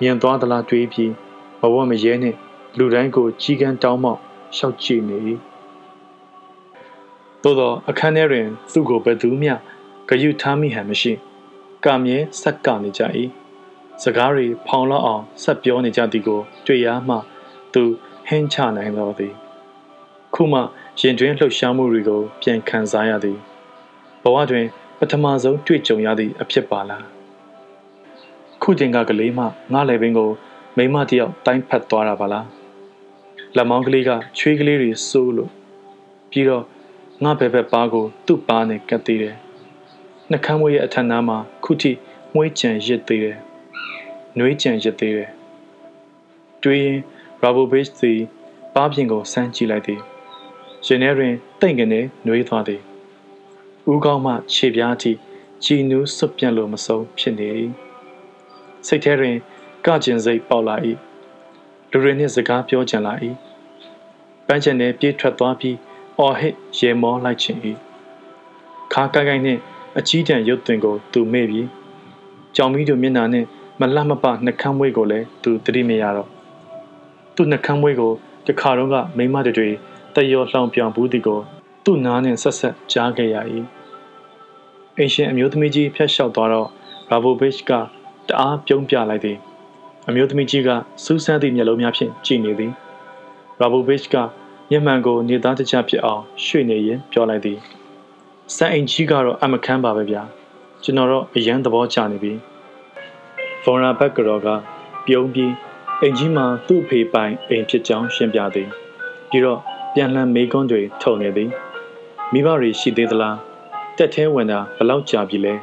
A: မြင်သွားသလားတွေးပြီးဘဝမရဲနှင့်လူတိုင်းကိုကြီးကန်းတောင်းမောက်ရှောက်ကြည့်နေ၏သို့သောအခန်းထဲတွင်သူ့ကိုဘယ်သူမျှဂယုထားမိဟန်မရှိကာမြဲဆက်ကနေကြ၏စကားတွေဖောင်လောက်အောင်ဆက်ပြောနေကြသည်ကိုတွေ့ရမှ သူဟင်းချနိုင်တော်သည်ခုမှရင်တွင်လှုပ်ရှားမှုတွေကိုပြန်ခံစားရသည်ဘဝတွင် ပထမဆုံးတွေ့ကြုံရသည့်အဖြစ်ပါလားခုချိန်ကကလေးမှငါလည်းပင်ကိုမိမတယောက်တိုင်းဖက်သွားတာပါလားလက်မောင်းကလေးကချွေးကလေးတွေစိုးလို့ပြီးတော့ငါဘယ်ဘက်ပါကို သူ့ပါနဲ့ကတ်သေးတယ်နှကမ်းမွေးရဲ့အထက်နားမှာခုထိမွေးကြံရစ်သေးတယ်နှွေးကြံရစ်သေးတယ်တွေးရင် ရာဘိုဘစ်သည်ပါးပြင်ကိုဆန်းကြည့်လိုက်သည်ရင်ထဲတွင်တိတ်ကနေနှွေးသွားသည်ဦးကောင်းမှခြေပြားထိကြည်နူးစွတ်ပြန့်လို့မဆုံးဖြစ်နေ၏စိတ်ထဲတွင်ကကျင်စိတ်ပေါက်လာ၏လူတွေနှင့်စကားပြောကြလာ၏ပန်းချင်နဲ့ပြေးထွက်သွားပြီးအော်ဟစ်ရေမောလိုက်ခြင်း၏ခါကိုက်ကိုက်နှင့်အကြီးတန်းရုပ်သွင်းကိုသူမေ့ပြီးကြောင်မီးတို့မျက်နှာနှင့်မလှမပနှကမ်းမွေးကိုလည်းသူသတိမရတော့ သူ့နှကမ်းမွေးကိုတခါတော့ကမိမတွေတယောလှောင်ပြောင်ဘူးသည်ကိုသူ့နားနှင့်ဆက်ဆက်ကြားခဲ့ရ၏အင်ရှင်အမျိုးသမီးကြီးဖျက်လျှောက်သွားတော့ဘာဘိုဘစ်ကတအားပြုံးပြလိုက်သည်အမျိုးသမီးကြီးကစူးစမ်းသည့်မျက်လုံးများဖြင့်ကြည့်နေသည်ရာဘိုဘစ်ကမျက်မှန်ကိုနေသားတကျဖြစ်အောင်ရွှေ့နေရင်ပြောလိုက်သည်စံအိမ်ကြီးကတော့အမခန်းပါပဲဗျာကျွန်တော်တော့အရန်သဘောကျနေပြီဖော်ရာဘက်ကတော့ကပြုံးပြီး အိမ်ကြီးမှာသူ့ဖေပိုင်အိမ်ဖြစ်ကြောင်းရှင်းပြသည်ပြီးတော့ပြန်လှန်မေးခွန်းတွေထုတ်နေသည်မိဘတွေရှိသေးသလားတက်သေးဝင်တာဘလောက်ကြာပြီလဲ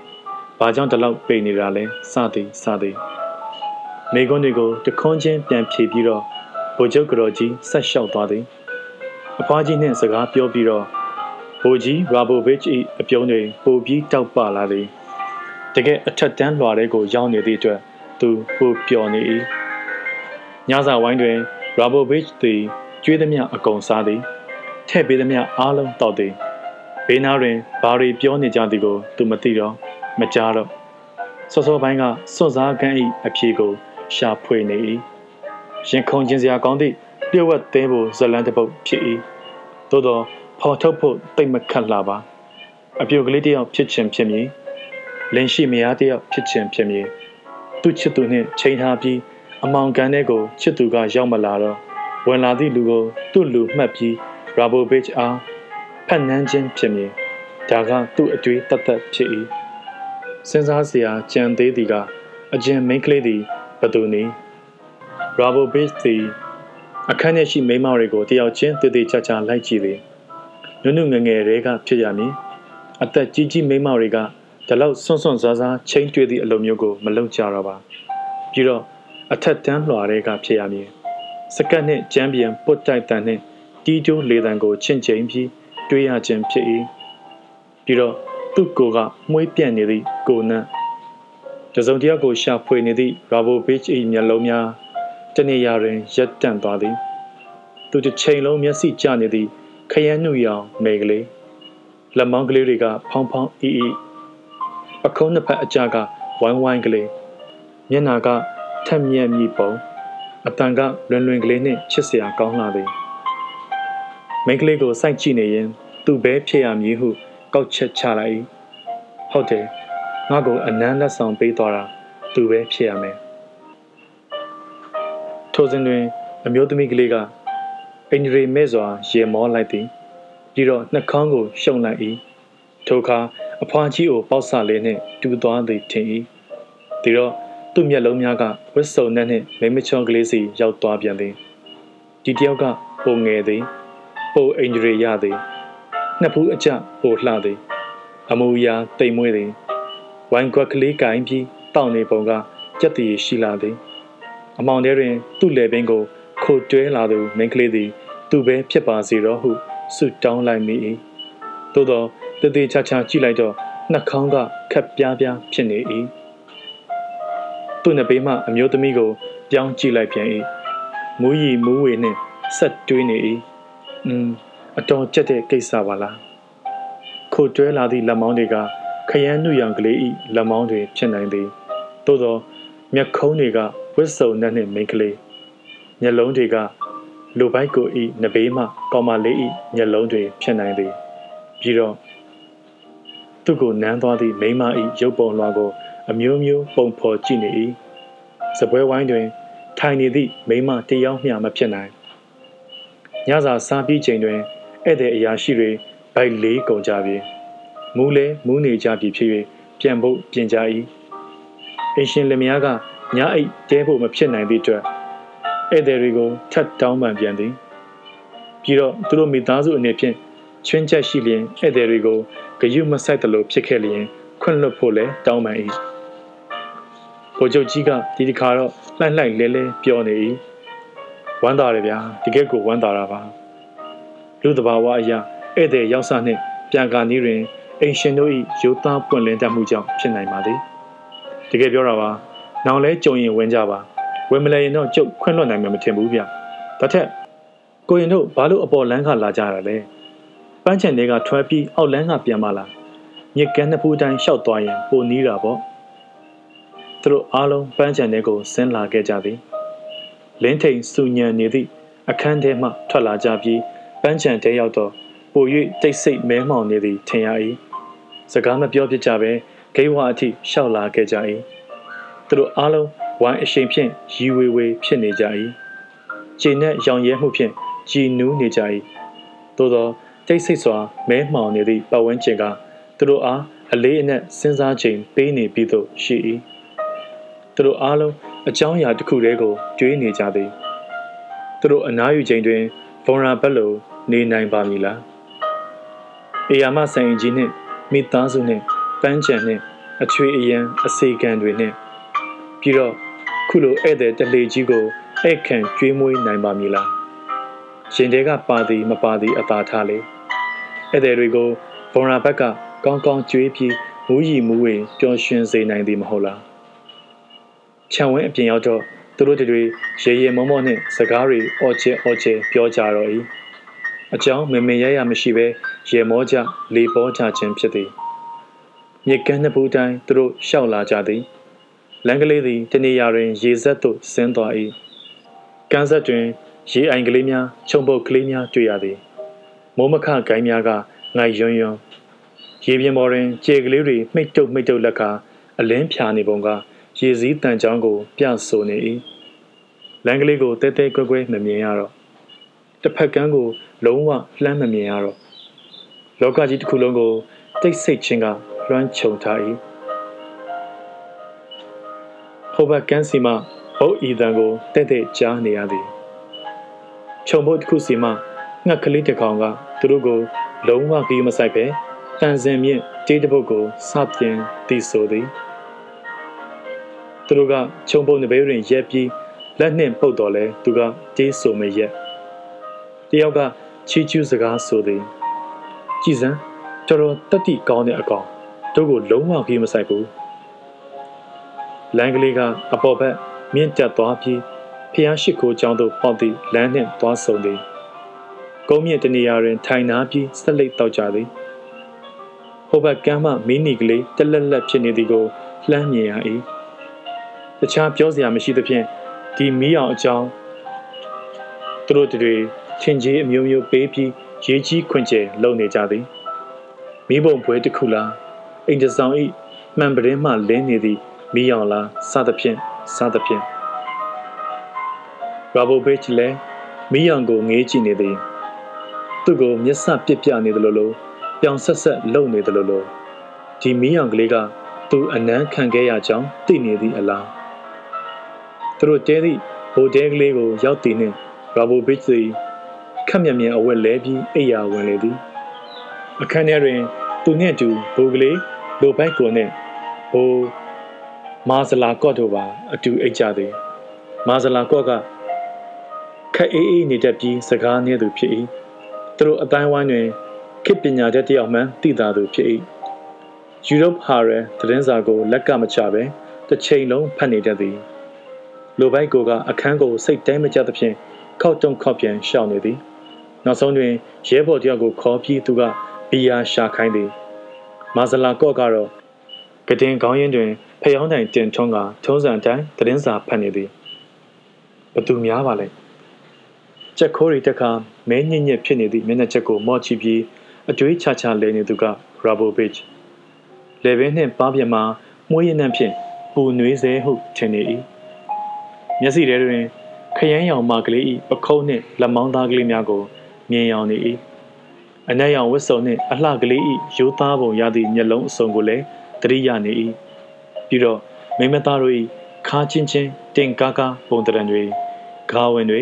A: ဘာကြောင့်ဒီလောက်ပိန်နေတာလဲစသည်စသည်မိကွန်းတွေကိုတခွန်းချင်းပြန်ဖြေပြီးတော့ဗိုလ်ချုပ်ကတော်ကြီးဆက်လျှောက်သွားသည်အဖွားကြီးနှင့်စကားပြောပြီးတော့ဗိုလ်ကြီးရာဘိုဗစ်၏အပြုံးတွေပိုပြီးတောက်ပလာသည်တကယ်အထက်တန်းလွှာတဲ့ကိုရောက်နေသည့်အတွက်သူပိုပျော်နေ၏ ညစာဝိုင်းတွင်ရာဘိုဗစ်သည်ကျွေးသမျှအကုန်စားသည်ထည့်ပေးသမျှအားလုံးတောက်သည်ဘေးနားတွင်ဘာတွေပြောနေကြသည်ကိုသူမသိတော့မကြားတော့စောစောပိုင်းကစွန့်စားကန်း၏အဖြေကို ရှာဖွေနေ၏ရင်ခုန်ခြင်းစရာကောင်းသည့်လျှို့ဝှက်သေးဖို့ဇလန်းတစ်ပုတ်ဖြစ်၏သို့သောဖော်ထုတ်ဖို့တိတ်မခတ်လာပါအပြုတ်ကလေးတယောက်ဖြစ်ခြင်းဖြစ်မည်လင်ရှိမယားတယောက်ဖြစ်ခြင်းဖြစ်မည်သူချစ်သူနှင့်ချိန်ထားပြီး အမောင်ကန်တဲ့ကိုချစ်သူကရောက်မလာတော့ဝင်လာသည့်လူကိုသူ့လူမှတ်ပြီးရာဘိုဘစ်အားဖက်နှမ်းခြင်းဖြစ်မည်ဒါကသူ့အတွေ့တသက်ဖြစ်၏စဉ်းစားစရာကြံသေးသည်ကအကျဉ်မိန်းကလေးသည်ဘသူနည်းရာဘိုဘစ်သည်အခန်းထဲရှိမိန်းမတွေကိုတယောက်ချင်းတည်တည်ချာချာလိုက်ကြည့်သည်နုနုငငယ်တွေကဖြစ်ရမည်အသက်ကြီးကြီးမိန်းမတွေကဒီလောက်စွန့်စွန့်စားစားချင်းတွေ့သည့်အလုပ်မျိုးကိုမလုပ်ကြတော့ပါပြီးတော့ အထက်တန်းလွှာတွေကဖြစ်ရမည်စကတ်နှင့်ကြမ်းပြန်ပုတ်တိုက်တန်နှင့်တီးကျိုးလေတံကိုချင့်ချိန်ပြီးတွေးရခြင်းဖြစ်၏ပြီးတော့သူ့ကိုယ်ကမှုေးပြန့်နေသည့်ကိုနံ့တစုံတယောက်ကိုရှာဖွေနေသည့်ရာဘိုဘစ်၏မျက်လုံးများတနေရာတွင်ရက်တန့်သွားသည်သူတစ်ချိန်လုံးမျက်စိကျနေသည့်ခရမ်းနှူရောင်မေကလေးလက်မောင်းကလေးတွေကဖောင်းဖောင်းအီအီပခုံးနှစ်ဖက်အကြကဝိုင်းဝိုင်းကလေးမျက်နာက ထက်မြက်မြည်ပုံအတန်ကလွင်လွင်ကလေးနှင့်ချစ်စရာကောင်းလာသည်မိန်းကလေးကိုစိုက်ကြည့်နေရင်သူ့ဘဲဖြစ်ရမည်ဟုကောက်ချက်ချလိုက်၏ဟုတ်တယ်ငါ့ကိုအနမ်းလက်ဆောင်ပေးသွားတာသူပဲဖြစ်ရမယ်ထိုစဉ်တွင်အမျိုးသမီးကလေးကအင်ဂျရီမဲ့စွာရေမောလိုက်သည်ပြီးတော့နှာခေါင်းကိုရှုံလိုက်၏ထိုအခါအဖွားကြီးကိုပေါက်ဆလေးနှင့်တူသွားသည်ထင်၏ဒီတော့ သူ့မျက်လုံးများကဝစ်စုံနဲ့နှင့်မိမချောကလေးစီရောက်သွားပြန်သည်ဒီတယောက်ကပုံငယ်သည်ပိုအင်ဂျရီရသည်နှစ်ဖူးအကျပိုလှသည်အမူအရာတိမ်မွေးသည်ဝိုင်းခွက်ကလေးကင်ပြီးတောက်နေပုံကကြက်တည်ရှိလာသည်အမောင်ထဲတွင် သူ့လေပင်ကို ခိုတွဲလာသူမိန်းကလေးသည်သူပဲဖြစ်ပါစေတော့ဟုဆုတောင်းလိုက်မိ၏သို့သောတသေးချာချာကြည့်လိုက်တော့နှာခေါင်းကခက်ပြားပြားဖြစ်နေ၏ သူ့နှစ်ဘေးမှအမျိုးသမီးကို ပြောင်းကြည့်လိုက်ပြန်၏မူးရီမူးဝေနှင့်ဆက်တွေးနေ၏อืมအတော်ကြက်တဲ့ကိစ္စပါလားခိုတွဲလာသည့်လက်မောင်းတွေကခရမ်းနှုရောင်ကလေးဤလက်မောင်းတွေဖြစ်နိုင်သည်သို့သောမျက်ခုံးတွေကဝစ်စုံနဲ့နှင့်မိန်ကလေးမျက်လုံးတွေကလူပိုက်ကိုဤနဘေးမှကောင်းမလေးဤမျက်လုံးတွေဖြစ်နိုင်သည်ပြီးတော့သူ့ကိုနမ်းသွားသည့်မိမဤရုပ်ပုံလွှာကို အမျိုးမျိုးပုံဖော်ကြည့်နေ၏စပွဲဝိုင်းတွင် ထိုင်နေသည့်မိမတယောက်မျှမဖြစ်နိုင်ညစာစားပြီးချိန်တွင်ဧည့်သည်အရာရှိတွေဗိုက်လေးကုန်ကြပြီမူးလဲမူးနေကြပြီဖြစ်၍ပြန်ဖို့ပြင်ကြ၏အရှင်လင်မယားကညအိတ်တဲဖို့မဖြစ်နိုင်သည့်အတွက်ဧည့်သည်တွေကိုထပ်တောင်းပန်ပြန်သည်ပြီးတော့သူတို့မိသားစုအနေဖြင့်ချွင်းချက်ရှိလျင်ဧည့်သည်တွေကိုဂယုမဆိုင်သလိုဖြစ်ခဲ့လျင်ခွင့်လွှတ်ဖို့လည်းတောင်းပန်၏ ဘိုလ်ချုပ်ကြီးကဒီတစ်ခါတော့လှိုက်လှိုက်လဲလဲပြောနေ၏ဝမ်းသာတယ်ဗျာတကယ်ကိုဝမ်းသာတာပါလူတဘာဝအရာဧည့်သည်ရောက်စနှင့်ပြန်ကာနီးတွင်အိမ်ရှင်တို့၏ရိုးသားပွင့်လင်းတတ်မှုကြောင့်ဖြစ်နိုင်ပါသည်တကယ်ပြောတာပါနောင်လဲကြုံရင်ဝင်ကြပါဝင်မလဲရင်တော့ကျုပ်ခွင့်လွှတ်နိုင်မှာမထင်ဘူးဗျဒါထက်ကိုရင်တို့ဘာလို့အပေါ်လန်းခလာကြတာလဲပန်းချန်တွေကထွဲပြီးအောက်လန်းကပြန်မလာမြစ်ကမ်းနှစ်ဖူးတိုင်းရှောက်သွားရင်ပိုနီးတာပေါ့ သူတို့အားလုံးပန်းချန်တွေကိုဆင်းလာခဲ့ကြသည်လင်းထိန်စူညံနေသည့်အခန်းထဲမှထွက်လာကြပြီးပန်းချန်ထဲရောက်တော့ပို၍တိတ်ဆိတ်မဲမှောင်နေသည်ထင်ရ၏စကားမပြောဖြစ်ကြပဲဂိဝါအထိရှောက်လာခဲ့ကြ၏သူတို့အားလုံးဝိုင်းအရှိန်ဖြင့်ရီဝေဝေဖြစ်နေကြ၏ခြေနဲ့ရောင်ရဲမှုဖြင့်ကြည်နူးနေကြ၏သို့သောတိတ်ဆိတ်စွာမဲမှောင်နေသည့်ပတ်ဝန်းကျင်ကသူတို့အားအလေးအနက်စဉ်းစားချိန်ပေးနေပြီးသို့ရှိ၏ သူတို့အားလုံးအကြောင်းအရာတစ်ခုတည်းကိုတွေးနေကြသည်သူတို့အနားယူချိန်တွင်ဗုံရာဘက်လိုနေနိုင်ပါမည်လားအေယာမဆိုင်ကြီးနှင့်မိသားစုနှင့်ပန်းချံနှင့်အချွေအရန်အစေခံတွေနှင့်ပြီးတော့ခုလိုဧည့်သည်တလေကြီးကိုဧည့်ခံကျွေးမွေးနိုင်ပါမည်လားရှင်တဲကပါသည်မပါသည်အသာထားလေဧည့်သည်တွေကိုဗုံရာဘက်ကကောင်းကောင်းကျွေးပြီးမူးရီမူးဝင်ပျော်ရွှင်စေနိုင်သည်မဟုတ်လား ခြံဝင်းအပြင်ရောက်တော့သူတို့တွေရေရေမောမောနှင့်စကားတွေအော်ချဲအော်ချဲပြောကြတော့၏အကြောင်းမမင်ရရမရှိဘဲရေမောကြလေပေါ်ကြခြင်းဖြစ်သည်မြစ်ကမ်းနှစ်ဘူးတိုင်းသူတို့ရှောက်လာကြသည်လမ်းကလေးသည်တနေရာတွင် ရေစက်သို့ဆင်းသွား၏ကမ်းဆက်တွင်ရေအိုင်ကလေးများခြုံပုတ်ကလေးများတွေ့ရသည်မိုးမခဂိုင်းများကငိုင်ယွန်းယွန်းရေပြင်ပေါ်တွင်ခြေကလေးတွေမှိတ်တုပ်မှိတ်တုပ်လက်ကအလင်းဖြာနေပုံက ရေစည်းတန်ချောင်းကိုပြဆိုနေ၏လမ်းကလေးကိုတဲတဲကွဲကွဲမမြင်ရတော့တစ်ဖက်ကန်းကိုလုံးဝလှမ်းမမြင်ရတော့လောကကြီးတစ်ခုလုံးကိုတိတ်ဆိတ်ခြင်းကလွှမ်းခြုံထား၏ဟိုဘက်ကန်းစီမှဘုတ်ဤတန်ကိုတဲ့တဲ့ကြားနေရသည်ခြုံဖို့တစ်ခုစီမှငှက်ကလေးတစ်ကောင်ကသူတို့ကို လုံးဝကြီးမဆိုင်ပဲတန်စင်မြင့်တေးတပုတ်ကိုစပြင်တီးဆိုသည် သူတို့ကခြုံပုံနဘေးတွင်ရက်ပြီးလက်နှင့်ပုတ်တော်လဲသူကတေးဆိုမရက်တယောက်ကချီးကျူးစကားဆိုသည်ကြည်စံတော်တော်တတိကောင်းတဲ့အကောင်တို့ကိုလုံးဝကြီးမဆိုင်ဘူးလမ်းကလေးကအပေါ်ဘက်မြင့်တက်သွားပြီးဖျားရှိခိုးကျောင်းသို့ပေါက်သည့်လမ်းနှင့်သွားဆုံသည်ကုန်းမြင့်တနေရာတွင်ထိုင်နာပြီးဆက်လက်တောက်ကြသည်ဟိုဘက်ကမ်းမှမင်းနီကလေးတက်လက်လက်ဖြစ်နေသည်ကိုလှမ်းမြင်ရ၏ တခြားပြောစရာမရှိသဖြင့်ဒီမီးအောင်အကြောင်းသူတို့တွေထင်ကြီးအမျိုးမျိုးပေးပြီးရေးကြီးခွင့်ကျဲလုပ်နေကြသည်မိဘုံပွဲတစ်ခုလားအိမ်တဆောင်ဤမှန်ပရင်းမှလင်းနေသည့်မိအောင်လားစသဖြင့်စသဖြင့်ရာဘိုဘေ့ချ်လည်းမိအောင်ကိုငေးကြည့်နေသည်သူ့ကိုမျက်စပစ်ပြနေတယ်လို့လို့ပြောင်ဆက်ဆက်လှုပ်နေတယ်လို့လို့ဒီမိအောင်ကလေးကသူအနမ်းခံခဲ့ရကြောင်းသိနေသည့်အလား သူတို့တဲသည့်ဘိုတဲကလေးကိုရောက်တည်နှင့်ရာဘိုဘစ်သည်ခက်မြမြအဝက်လဲပြီးအိယာဝင်လေသည်အခန်းထဲတွင်သူနှင့်အတူဘိုကလေးလိုဘိုက်ကိုနှင့်ဘိုမာဇလာကော့တို့ပါအတူအိတ်ကြသည်မာဇလာကော့ကခက်အေးအေးနေတတ်ပြီးစကားနည်းသူဖြစ်၏သူတို့အတိုင်းဝိုင်းတွင်ခေပညာတတ်တယောက်မှသိသာသူဖြစ်၏ယူရိုပဟာရယ်သတင်းစာကိုလက်ကမချပဲတစ်ချိန်လုံးဖတ်နေတတ်သည် လိုဘိုက်ကိုကအခန်းကိုစိတ်တဲမကြသဖြင့်ခောက်တုံခောက်ပြန်ရှောင်နေသည်နောက်ဆုံးတွင်ရဲဘော်တယောက်ကိုခေါ်ပြီးသူကဘီယာရှာခိုင်းသည်မာဇလာကော့ကတော့ကတင်ကောင်းရင်တွင်ဖျောင်းတိုင်တင်ထွန်းကထုံးစံအတိုင်းသတင်းစာဖတ်နေသည်ဘသူများပါလဲချက်ခိုးရီတက်ခါမဲညစ်ညစ်ဖြစ်နေသည့်မျက်နှာချက်ကိုမော့ချပြီးအတွေးချချလဲနေသူကရာဘိုဘစ်လေဘင်းနှင့်ပါးပြမှာမွေးရနှံ့ဖြင့်ပူနွေးစေဟုထင်နေ၏ မျက်စိထဲတွင်ခရမ်းရောင်မကလေး၏ပခုံးနှင့်လက်မောင်းသားကလေးများကိုမြင်ရောင်နေ၏အနက်ရောင်ဝတ်စုံနှင့်အလှကလေး၏ရိုးသားပုံရသည့်မျက်လုံးအစုံကိုလည်းတရိယာနေ၏ပြီးတော့မိမသားတို့၏ခါချင်းချင်းတင်ကားကားပုံတရံတွေဂါဝင်တွေ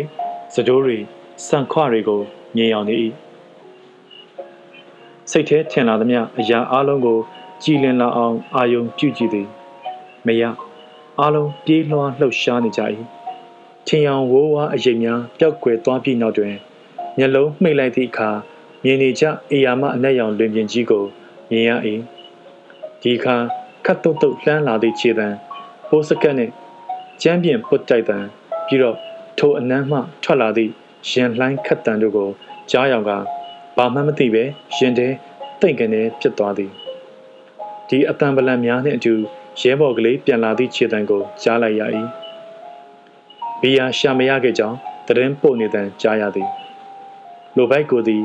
A: စတိုးတွေစံခွတွေကိုမြင်အောင်နေ၏စိတ်ထဲထင်လာသမျှအရာအလုံးကိုကြည်လင်လာအောင်အာယုံပြုကြည့်သည်မရ အလုံးပြေးလွှားလှုပ်ရှားနေကြ၏ထင်ရောင်ဝိုးဝါအရိပ်များပျောက်ကွယ်သွားပြီးနောက်တွင်မျက်လုံးမှိတ်လိုက်သည့်အခါမြင်နေကြအေယာမအနက်ရောင်လွင်ပြင်ကြီးကိုမြင်ရ၏ဒီအခါခတ်တုတ်တုတ်လှမ်းလာသည့်ခြေတံပိုးစကတ်နှင့်ကျမ်းပြင်ပုတ်တိုက်တံပြီးတော့ထိုအနမ်းမှထွက်လာသည့်ရင်လှိုင်းခတ်တံတို့ကိုကြားရောင်ကဘာမှမသိပဲရင်ထဲတိတ်ကနေဖြစ်သွားသည်ဒီအတန်ပလန်များနှင့်အတူ ရဲဘော်ကလေးပြန်လာသည့်ခြေတံကိုကြားလိုက်ရ၏ဘီယာရှာမရခဲ့ကြောင်းတရင်ပို့နေတန်ကြားရသည်လိုဘိုက်ကိုသည်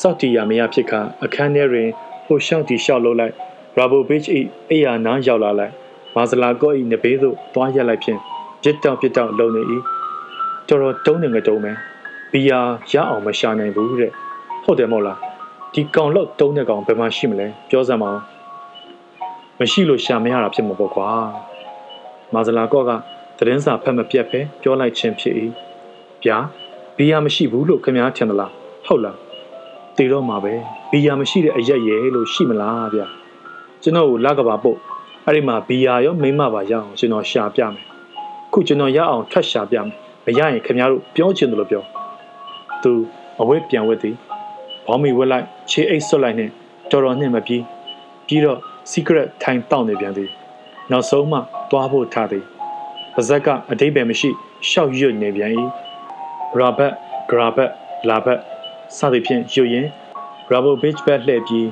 A: စောက်တီယာမရဖြစ်ခါအခန်းထဲတွင်ဟိုရှောက်တီရှောက်လို့လိုက်ရာဘိုဘစ်၏အိယာနားရောက်လာလိုက်မာဇလာကော့၏နဘေးသို့သွားရက်လိုက်ဖြင့်ပြစ်တောက်ပြစ်တောက်လုံနေ၏တော်တော်တုံးနေငတုံးမယ်ဘီယာရအောင်မရှာနိုင်ဘူးတဲ့ဟုတ်တယ်မဟုတ်လားဒီကောင်လောက်တုံးတဲ့ကောင်ဘယ်မှာရှိမလဲပြောစမ်းပါဦး မရှိလို့ရှာမရတာဖြစ်မှာပေါ့ကွာမာဇလာကော့ကသတင်းစာဖတ်မပြတ်ပဲပြောလိုက်ခြင်းဖြစ်၏ဗျာဘီယာမရှိဘူးလို့ခင်ဗျားထင်သလားဟုတ်လားတည်တော့မှာပဲဘီယာမရှိတဲ့အရက်ရဲလို့ရှိမလားဗျကျွန်တော်ကိုလကဘာပုတ်အဲ့ဒီမှာဘီယာရောမိမပါရအောင်ကျွန်တော်ရှာပြမယ်ခုကျွန်တော်ရအောင်ထပ်ရှာပြမယ်မရရင်ခင်ဗျားတို့ပြောချင်တယ်လို့ပြောသူအဝဲပြန်ဝဲသည်ဘောင်းမီဝက်လိုက်ခြေအိတ်ဆွတ်လိုက်နဲ့တော်တော်နှင့်မပြီးပြီးတော့ secret ထိုင်တောက်နေပြန်သည်နောက်ဆုံးမှသွားဖို့ထားသည်ပါဇက်ကအတိတ်ပဲမရှိရှောက်ရွတ်နေပြန်၏ရာဘတ်ဂရာဘတ်လာဘတ်စသည်ဖြင့်ရွတ်ရင်ရာဘိုဘစ်ဘက်လှည့်ပြီး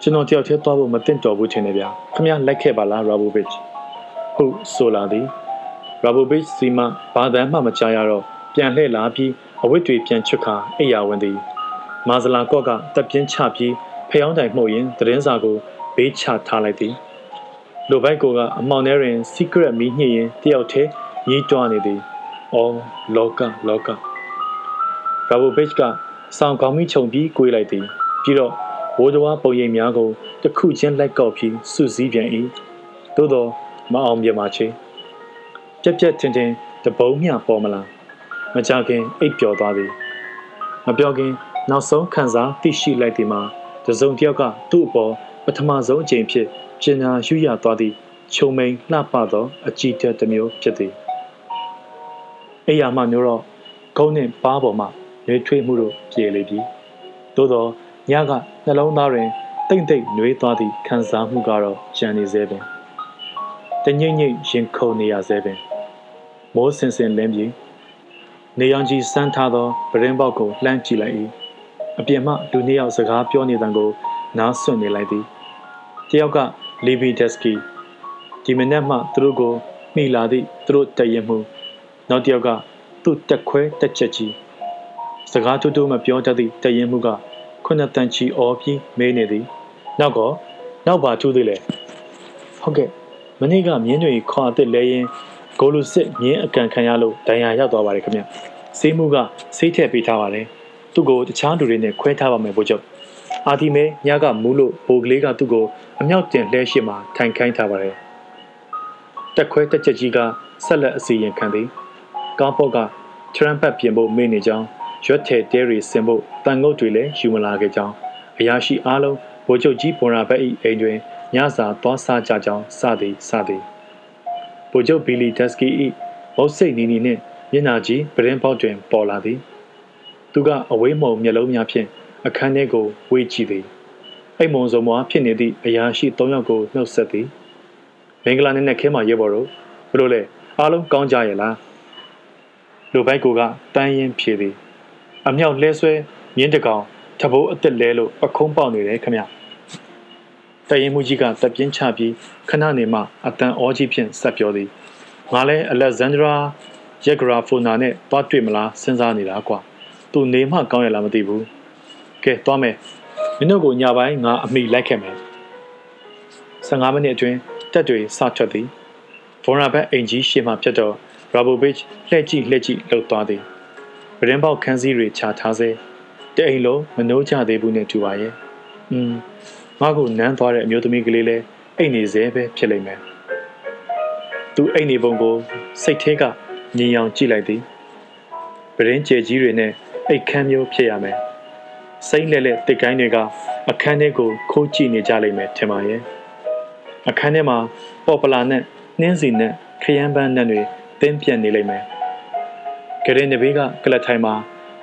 A: ကျွန်တော်တယောက်တည်းသွားဖို့မသင့်တော်ဘူးထင်တယ်ဗျာခမလိုက်ခဲ့ပါလားရာဘိုဘစ်ဟုတ်ဆိုလာသည်ရာဘိုဘစ်စီမဘာသာမှမကြားရတော့ပြန်လှည့်လာပြီးအဝတ်တွေပြန်ချွတ်ခါအိယာဝင်သည် မာဇလာကော့ကတပ်ပြင်းချပြီးဖျောင်းတိုင်မှုတ်ရင်သတင်းစာကို ဘေးချထားလိုက်သည်လိုဘိုက်ကိုကအမောင်ထဲတွင် secret မီးညှိရင်တယောက်တည်းညှိတွားနေသည်အော်လောကလောကရာဘိုဘစ်ကစောင်းကောင်းမိခြုံပြီးကိုးလိုက်သည်ပြီးတော့ဘိုးတော်ပုံရိပ်များကိုတစ်ခုချင်းလိုက်ကောက်ပြီးစုစည်းပြန်၏သို့တော့မအောင်ပြမှာချေပြက်ပြက်ထင်ထင်တပုံးမြပေါ်မလားမကြခင်အိပ်ပျော်သွားသည်မပြောခင်နောက်ဆုံးခံစားသိရှိလိုက်သည်မှာတစုံတစ်ယောက်ကသူ့အပေါ် ပထမဆုံးအကြိမ်ဖြစ်ပညာယူရသွားသည့်ခြုံမိန်လှပသော အကြည့်တက်တစ်မျိုးဖြစ်သည်အိယာမမျိုးတော့ကုန်းနှင့်ပါးပေါ်မှရွေးထွေးမှုတို့ပြေလေပြီသို့သောညကနှလုံးသားတွင်တိတ်တိတ်နှွေးသွားသည့်ခံစားမှုကတော့ကြံနေသေးပင်တငိမ့်ငိမ့်ရင်ခုန်နေရသေးပင်မိုးစင်စင်လင်းပြီးနေရောင်ကြီးစမ်းထားသောပရင်ပေါက်ကိုလှမ်းကြည့်လိုက်၏အပြင်မှလူနှစ်ယောက်စကားပြောနေတဲ့ကို နားဆွနေလိုက်သည်တယောက်ကလီဗီဒက်စကီဒီမနက်မှသူတို့ကိုမိလာသည့်သူတို့တည်ရင်မှုနောက်တယောက်ကသူ့တက်ခွဲတက်ချက်ကြီးစကားတူတူမပြောတတ်သည့်တည်ရင်မှုကခုနှစ်တန်ချီအော်ပြီးမေးနေသည်နောက်ကောနောက်ပါထူးသေးလဲဟုတ်ကဲ့မနေ့ကမြင်းတွေခွာအစ်လဲရင်ဂိုလူစစ်မြင်းအကန်ခံရလို့ဒဏ်ရာရောက်သွားပါတယ်ခင်ဗျဆေးမှုကဆေးထည့်ပေးထားပါတယ်သူ့ကိုတခြားလူတွေနဲ့ခွဲထားပါမယ်ဘို့ချုပ် အာဒီမဲညကမူးလို့ဘိုကလေးကသူ့ကိုအမြောက်တင်လှဲရှိမှထိုင်ခိုင်းထားပါတယ်တက်ခွဲတက်ချက်ကြီးကဆက်လက်အစီရင်ခံသည်ကားပေါ်ကထရမ်ပတ်ပြင်ဖို့မေ့နေကြောင်းရွက်ထဲတဲရီဆင်ဖို့တန်ငုတ်တွေလည်းယူမလာခဲ့ကြောင်းအရာရှိအားလုံးဗိုလ်ချုပ်ကြီးဘွန်ရာဘက်၏အိမ်တွင်ညစာသွားစားကြကြောင်းစသည်စသည်ဗိုလ်ချုပ်ဘီလီတက်စကီ၏မုတ်စိတ်နီနီနှင့်မျက်နှာကြီးပရင်ပေါက်တွင်ပေါ်လာသည်သူကအဝေးမှုံမျက်လုံးများဖြင့် အခန်းထဲကိုဝေးကြည့်သည်အိမ်မုံစုံမွားဖြစ်နေသည့်အရာရှိ၃ယောက်ကိုနှုတ်ဆက်သည်မင်္ဂလာနေ့နဲ့ခဲမှာရဲဘော်တို့ဘလို့လဲအားလုံးကောင်းကြရဲ့လားလူပိုက်ကိုကတန်းရင်ဖြေသည် အမြောက်လဲဆွဲမြင်းတကောင်ထဘိုးအသက်လဲလို့ပခုံးပေါက်နေတယ်ခမတရင်မှုကြီးကတပ်ပြင်းချပြီးခဏနေမှအတန်အောကြီးဖြင့်ဆက်ပြောသည်ငါလဲအလက်ဇန်ဒရာရက်ဂရာဖိုနာနဲ့တွားတွေ့မလားစဉ်းစားနေတာကွာသူနေမှကောင်းရလားမသိဘူး ကဲတွားမယ်မင်းတို့ကိုညပိုင်းငါအမိလိုက်ခဲ့မယ်15မိနစ်အတွင်းတက်တွေစထွက်သည်ဘောရာဘက်အင်ကြီးရှေ့မှဖြတ်တော့ရာဘိုဘစ်လှည့်ကြည့်လှည့်ကြည့်လှုပ်သွားသည်ပရင်ပေါက်ခန်းစည်းတွေခြာထားစေတအိမ်လုံးမနှိုးချသေးဘူးနဲ့တူပါရဲ့อืมငါ့ကိုနမ်းသွားတဲ့အမျိုးသမီးကလေးလဲအိတ်နေစေပဲဖြစ်လိမ့်မယ်သူအိတ်နေပုံကိုစိတ်ထဲကညင်အောင်ကြည့်လိုက်သည်ပရင်ကျဲကြီးတွေနဲ့အိတ်ခမ်းမျိုးဖြစ်ရမယ် စိမ့်လဲလဲတစ်ကိုင်းတွေကအခန်းထဲကိုခိုးကြည့်နေကြလိမ့်မယ်ထင်ပါရဲ့အခန်းထဲမှာပေါ်ပလာနဲ့နှင်းစီနဲ့ခရမ်းပန်းနဲ့တွေတင်းပြန့်နေလိမ့်မယ်။ကရင်နဘေးကကလထိုင်မှာ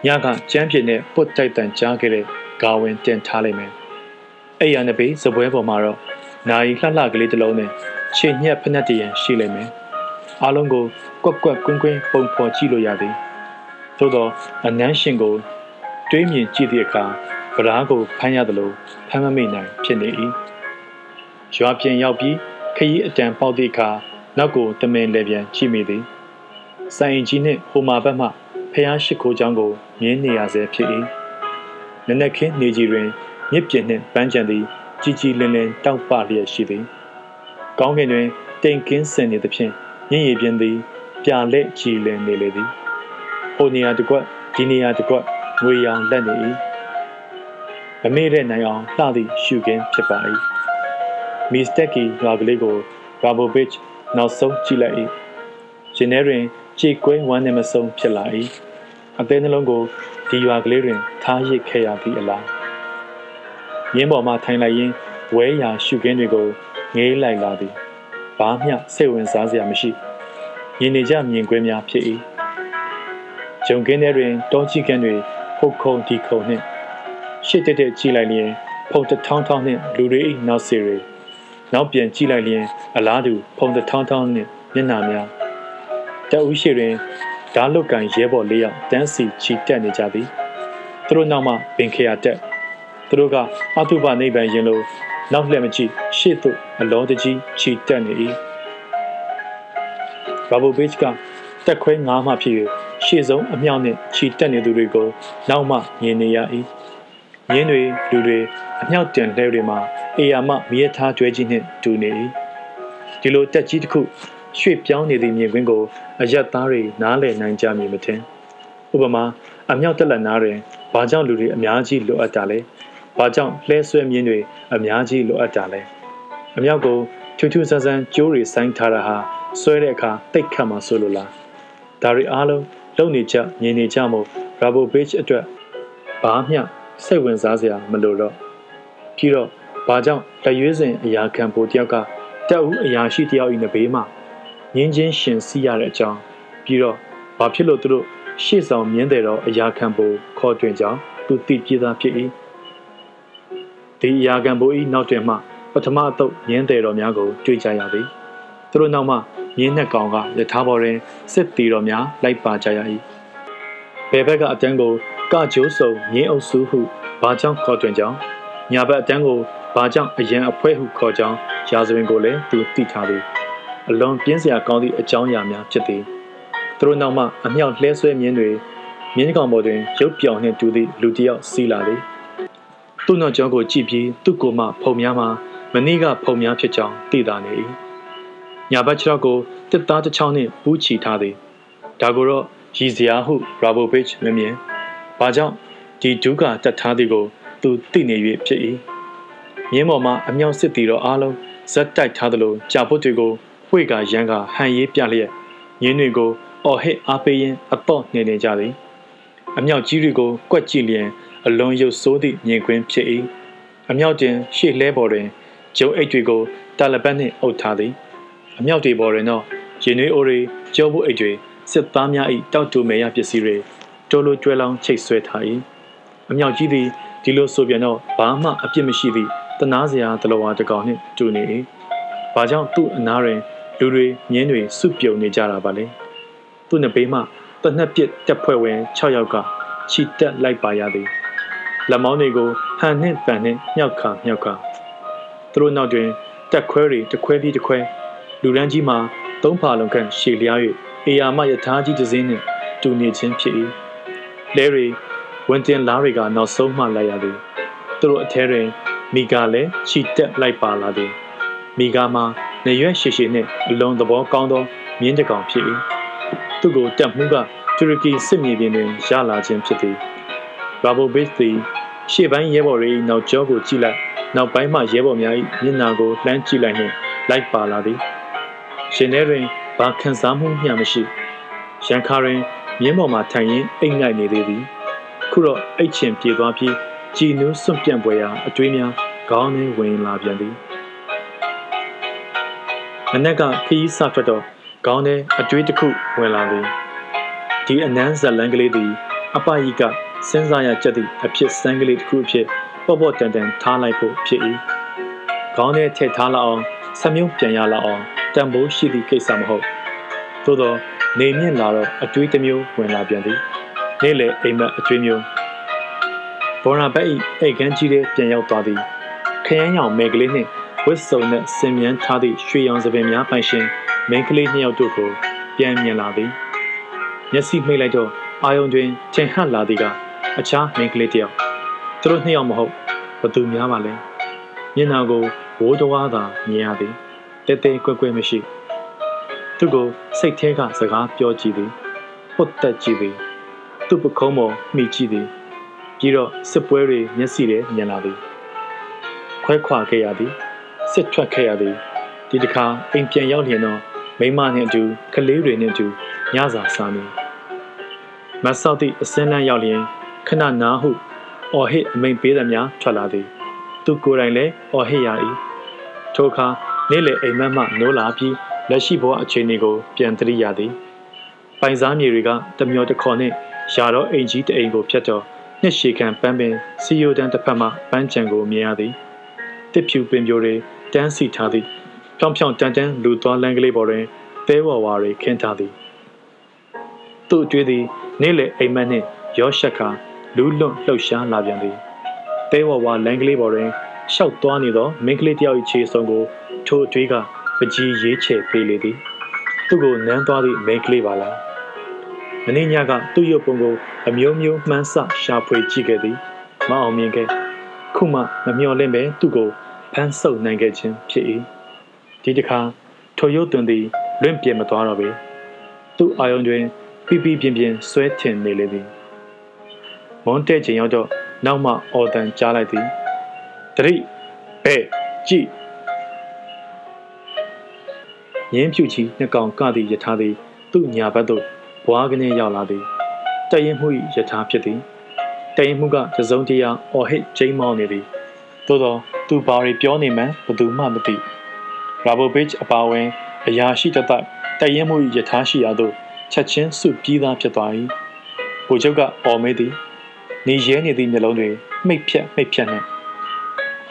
A: ညကကျမ်းပြင်းနဲ့ပုတ်တိုက်တန်ကြားခဲ့တဲ့ဂါဝင်တင်ထားလိမ့်မယ်။အဲ့ရနဘေးစပွဲပေါ်မှာတော့နိုင်လှလှကလေးတစ်လုံးနဲ့ခြေညက်ဖက်နှက်တရံရှိလိမ့်မယ်။အားလုံးကိုကွက်ကွက်ကွင်းကွင်းပုံဖော်ကြည့်လို့ရသည်။သို့တော့အနန်းရှင်ကို တွေးမြင်ကြည့်သည့်အခါဗရားကိုဖမ်းရတယ်လို့ဖမ်းမမိနိုင်ဖြစ်နေ၏။ရွာပြင်ရောက်ပြီးခရီးအတန်ပေါက်သည့်အခါနောက်ကိုတမင်လည်းပြန်ကြည့်မိသည်ဆိုင်ကြီးနှင့်ဟိုမာဘက်မှဖျားရှိခိုးချောင်းကိုမြင်းနေရဆဲဖြစ်၏နနက်ခင်းနေကြီးတွင်မြစ်ပြင်နှင့်ပန်းချံသည်ကြီးကြီးလင်းလင်းတောက်ပလျက်ရှိသည်ကောင်းကင်တွင်တိမ်ကင်းစင်နေသဖြင့်မြင့်ရည်ပြင်းသည် ပြလက်ကြည်လင်နေလေသည်ဟိုနေရာတစ်ကွက်ဒီနေရာတစ်ကွက် ငွေရောင်လက်နေ၏မမေ့တဲ့နိုင်အောင်လှသည့်ရှုခင်းဖြစ်ပါ၏မီစတက်ကီရွာကလေးကိုရာဘိုဗစ်နောက်ဆုံးကြည့်လိုက်၏ရှင်ထဲတွင်ခြေကွဲဝမ်းနဲ့မဆုံးဖြစ်လာ၏အသေးနှလုံးကိုဒီရွာကလေးတွင်ထားရစ်ခဲ့ရသည့်အလားရင်းပေါ်မှထိုင်လိုက်ရင်းဝဲရာရှုခင်းတွေကိုငေးလိုက်လာသည်ဘာမျှစိတ်ဝင်စားစရာမရှိရင်းနေကြမြင်ကွင်းများဖြစ်၏ဂျုံကင်းထဲတွင်တောချီကန်းတွေ ဖုတ်ခုံဒီခုံနှင့်ရှစ်တက်တက်ကြည့်လိုက်လျင်ဖုန်တထောင်းထောင်းနှင့်လူတွေ၏နောက်စီတွေနောက်ပြန်ကြည့်လိုက်လျင် အလားတူဖုန်တထောင်းထောင်းနှင့်မျက်နှာများတအူးရှိတွင်ဓာလုတ်ကန်ရဲဘော်လေးယောက်တန်းစီချီတက်နေကြသည်သူတို့နောက်မှပင်ခေယာတက်သူတို့ကအတုပနိဗ္ဗာန်ရင်လိုနောက်လှည့်မကြည့်ရှေ့သို့အလောတကြီးချီတက်နေ၏ဘာဘူဘေ့ချ်ကတက်ခွဲငါးမှဖြစ်၍ ရှေ့ဆုံးအမြောက်နှင့်ချီတက်နေသူတွေကိုနောက်မှမြင်နေရ၏မြင်းတွေလူတွေအမြောက်တင်လှဲတွေမှာအေယာမမြေထားကျွဲကြီးနှင့်တူနေ၏ဒီလိုတက်ကြီးတစ်ခုရွှေ့ပြောင်းနေသည့်မြင်ကွင်းကိုအယက်သားတွေနားလည်နိုင်ကြမည်မထင်ဥပမာအမြောက်တက်လက်နားတွင်ဘာကြောင့်လူတွေအများကြီးလိုအပ်တာလဲဘာကြောင့်လှဲဆွဲမြင်းတွေအများကြီးလိုအပ်တာလဲအမြောက်ကိုချူချူဆန်းဆန်းကျိုးတွေဆိုင်းထားတာဟာဆွဲတဲ့အခါတိတ်ခတ်မှဆိုလိုလားဒါတွေအားလုံး လုံနေကြမြင်နေကြမို့ရာဘိုဘေ့ချ်အတွက်ဘာမျှစိတ်ဝင်စားစရာမလိုတော့ပြီးတော့ဘာကြောင့်လက်ရွေးစင်အရာခံပိုတယောက်ကတက်ဦးအရာရှိတယောက်ဤနဘေးမှာငင်းချင်းရှင်စီးရတဲ့အကြောင်းပြီးတော့ဘာဖြစ်လို့သူတို့ရှေ့ဆောင်မြင်းတယ်တော့အရာခံပိုခေါ်တွင်ကြောင်းသူသိပြေးသားဖြစ်၏ဒီအရာခံပိုဤနောက်တွင်မှပထမအသုတ်မြင်းတယ်တော်များကိုတွေ့ကြရသည် သူတို့နောက်မှမြင်းနှစ်ကောင်ကယထာဘော်တွင်စစ်တီတော်များလိုက်ပါကြရ၏ဘယ်ဘက်ကအတန်းကိုကကျိုးစုံမြင်းအုပ်စုဟုဘာကြောင့်ခေါ်တွင်ကြောင်းညာဘက်အတန်းကိုဘာကြောင့်အရန်အဖွဲဟုခေါ်ကြောင်းရာဇဝင်ကိုလည်းသူသိထားသည်အလွန်ပြင်းစရာကောင်းသည့်အကြောင်းအရာများဖြစ်သည်သူတို့နောက်မှအမြောက်လှဲဆွဲမြင်းတွေမြင်းကောင်ပေါ်တွင်ရုပ်ပြောင်နှင့်တူသည့်လူတစ်ယောက်စီးလာသည်သူ့နောက်ကျောင်းကိုကြည့်ပြီးသူ့ကိုယ်မှဖုံများမှာမနေ့ကဖုံများဖြစ်ကြောင်းသိသာနေ၏ ညာဘက်ခြေထောက်ကိုတစ်သားတစ်ချောင်းနှင့်ပူးချီထားသည်ဒါကိုတော့ရည်စရာဟုရာဘိုဘစ်မမြင်ဘာကြောင့်ဒီဒုက္ခတက်ထားသည်ကို သူသိနေ၍ဖြစ်၏မြင်းပေါ်မှာအမြောက်စစ်တီတော်အားလုံးဇက်တိုက်ထားသလိုကြာပုတ်တွေကိုဝှေ့ကရန်ကဟန်ရေးပြလျက်ရင်းတွေကိုအော်ဟစ်အားပေးရင်းအတော့နေနေကြသည်အမြောက်ကြီးတွေကိုကွက်ကြည့်လျင် အလွန်ရုပ်ဆိုးသည့်မြင်ကွင်းဖြစ်၏အမြောက်တင်ရှေ့လဲပေါ်တွင်ဂျုံအိတ်တွေကိုတာလပတ်နှင့်အုပ်ထားသည် အမြောက်တွေပေါ်တွင်တော့ရင်နွေးအိုတွေကြောပုတ်အိတ်တွေစစ်သားများ၏တောက်တူမယ်ရပစ္စည်းတွေတိုးလိုကျွဲလောင်းချိတ်ဆွဲထား၏အမြောက်ကြီးသည်ဒီလိုဆိုပြန်တော့ဘာမှအပြစ်မရှိသည့်တနာစရာတလောဝါတကောင်နှင့်တူနေ၏ဘာကြောင့်သူ့အနားတွင်လူတွေမြင်းတွေစုပြုံနေကြတာပါလဲသူ့နှစ်ဘေးမှတနက်ပြစ်တက်ဖွဲ့ဝင်6ယောက်ကခြိတက်လိုက်ပါရသည်လက်မောင်းတွေကိုဟန်နှင့်ပန်နှင့်မြောက်ခါမြောက်ခါသူတို့နောက်တွင်တက်ခွဲတွေတစ်ခွဲပြီးတစ်ခွဲ လူရန်ကြီးမှာသုံးဖာလုံးခန့်ရှည်လျား၍အေယာမယထာကြီးတစ်စင်းနှင့်တူနေခြင်းဖြစ်၏လဲရီဝန်တင်လားတွေကနောက်ဆုံးမှလိုက်ရသည်သူတို့အထဲတွင်မိကလည်းခြိတက်လိုက်ပါလာသည်မိကမှာနေရွက်ရှည်ရှည်နှင့်အလုံးသဘောကောင်းသောမြင်းတကောင်ဖြစ်၏သူကိုတက်မှုကတူရကီစစ်မြေပြင်တွင်ရလာခြင်းဖြစ်သည်ရာဘိုဘစ်သည်ရှေ့ပိုင်းရဲဘော်တွေနောက်ကျောကိုကြည့်လိုက်နောက်ပိုင်းမှရဲဘော်များ၏မျက်နှာကိုလှမ်းကြည့်လိုက်နှင့်လိုက်ပါလာသည် ရှင်ထဲတွင်ဘာခံစားမှုမျှမရှိရန်ခါတွင်မြင်းပေါ်မှထိုင်ရင်းအိတ်ငိုက်နေသေးသည်ခုတော့အိတ်ချင်ပြေသွားပြီးကြည်နူးစွန့်ပြန့်ပွဲရာအတွေးများခေါင်းထဲဝင်လာပြန်သည်မနက်ကခီးစထွက်တော့ခေါင်းထဲအတွေးတစ်ခုဝင်လာသည်ဒီအနမ်းဇလန်ကလေးသည် အပယိကစဉ်းစားရကြသည့်အဖြစ်စမ်းကလေးတစ်ခုအဖြစ်ပေါ့ပေါ့တန်တန်ထားလိုက်ဖို့ဖြစ်၏ခေါင်းထဲထည့်ထားလောက်အောင် ဆမြုံပြန်ရလောက်အောင်တံပိုးရှိသည့်ကိစ္စမဟုတ်သို့သောနေမြင့်လာတော့အတွေးတစ်မျိုးဝင်လာပြန်သည်နေ့လေအိမ်မက်အတွေးမျိုးဘောရာဘက်၏အိတ်ကန်းကြီးတဲ့ပြန်ရောက်သွားသည်ခရမ်းရောင်မဲကလေးနှင့်ဝစ်စုံနဲ့ဆင်မြန်းထားသည့်ရွှေရောင်စပင်များပိုင်ရှင်မင်းကလေးနှစ်ယောက်တို့ကိုပြန်မြင်လာသည်မျက်စိမှိတ်လိုက်တော့အာယုံတွင်ထင်ဟပ်လာသည်ကအခြားမင်းကလေးတယောက်သူတို့နှစ်ယောက်မဟုတ်ဘသူများပါလဲမျက်နှာကို ဝိုးတော်သာမြင်ရသည်တဲတဲကွဲကွဲမရှိသူကိုစိတ်ထဲကစကားပြောကြည့်သည်ဟုတ်တက်ကြည့်သည်သူ့ပခုံးပေါ်မိကြည့်သည်ပြီးတော့စစ်ပွဲတွေမျက်စိထဲမြင်လာသည်ခွဲခွာခဲ့ရသည်စစ်ထွက်ခဲ့ရသည်ဒီတစ်ခါအိမ်ပြန်ရောက်လျင်တော့မိမနှင့်အတူကလေးတွေနှင့်အတူညစာစားမည်မဆောက်သည့်အစင်းလန်းရောက်လျင်ခဏနာဟုအော်ဟစ်အမိန်ပေးသမျှထွက်လာသည် သူကိုယ်တိုင်လည်းအော်ဟစ်ရ၏ ထိုအခါနေ့လေအိမ်မက်မှနိုးလာပြီးလက်ရှိဘဝအခြေအနေကိုပြန်သတိရသည်ပိုင်စားမြေတွေကတမျောတခေါ်နှင့်ရာတော့အိမ်ကြီးတအိမ်ကိုဖြတ်တော့နှစ်ရှည်ခံပန်းပင်စီယိုတန်းတစ်ဖက်မှပန်းချံကိုမြင်ရသည်တစ်ဖြူပင်ပြိုတွေတန်းစီထားသည်ဖြောင်ဖြောင်တန်တန်လူသွားလမ်းကလေးပေါ်တွင်သဲဝါဝါတွေခင်းထားသည်သူ့အတွေ့သည်နေ့လေအိမ်မက်နှင့်ရောရှက်ခါလူးလွတ်လှုပ်ရှားလာပြန်သည်သဲဝါဝါလမ်းကလေးပေါ်တွင် ရှောက်သွားနေသောမိန်းကလေးတယောက်၏ခြေစုံကိုထိုအတွေ့ကပကြီးရေးချယ်ပေးလေသည်သူ့ကိုနမ်းသွားသည့်မိန်းကလေးပါလားမင်းညကသူ့ရုပ်ပုံကိုအမျိုးမျိုးမှန်းဆရှာဖွေကြည့်ခဲ့သည်မအောင်မြင်ခဲ့ခုမှမမျှော်လင့်ပဲသူ့ကိုဖမ်းဆုပ်နိုင်ခဲ့ခြင်းဖြစ်၏ဒီတစ်ခါထိုရုပ်သွင်းသည်လွင့်ပြေမသွားတော့ပေသူ့အာယုံတွင်ပြပြပြင်းပြင်းဆွဲထင်နေလေသည်မွန်တဲ့ချိန်ရောက်တော့နောက်မှအော်တန်ကြားလိုက်သည် တရိဘဲကြည့်ရင်းဖြူချီနှစ်ကောင်ကသည့်ယထာသည် သူ့ညာဘက်သို့ဘွားကနေရောက်လာသည်တရင်မှု၏ယထာဖြစ်သည်တရင်မှုကသစုံတရာအော်ဟစ်ချိန်မောင်းနေသည်သို့သောသူဘာတွေပြောနေမှန်းဘသူမှမသိရာဘိုဘစ်အပါဝင်အရာရှိတသက်တရင်မှု၏ယထာရှိရာသို့ချက်ချင်းစုပြီးသားဖြစ်သွား၏ဗိုလ်ချုပ်ကအော်မေးသည်နေရဲနေသည့်မျိုးလုံးတွေမိတ်ဖြက်မိတ်ဖြက်နဲ့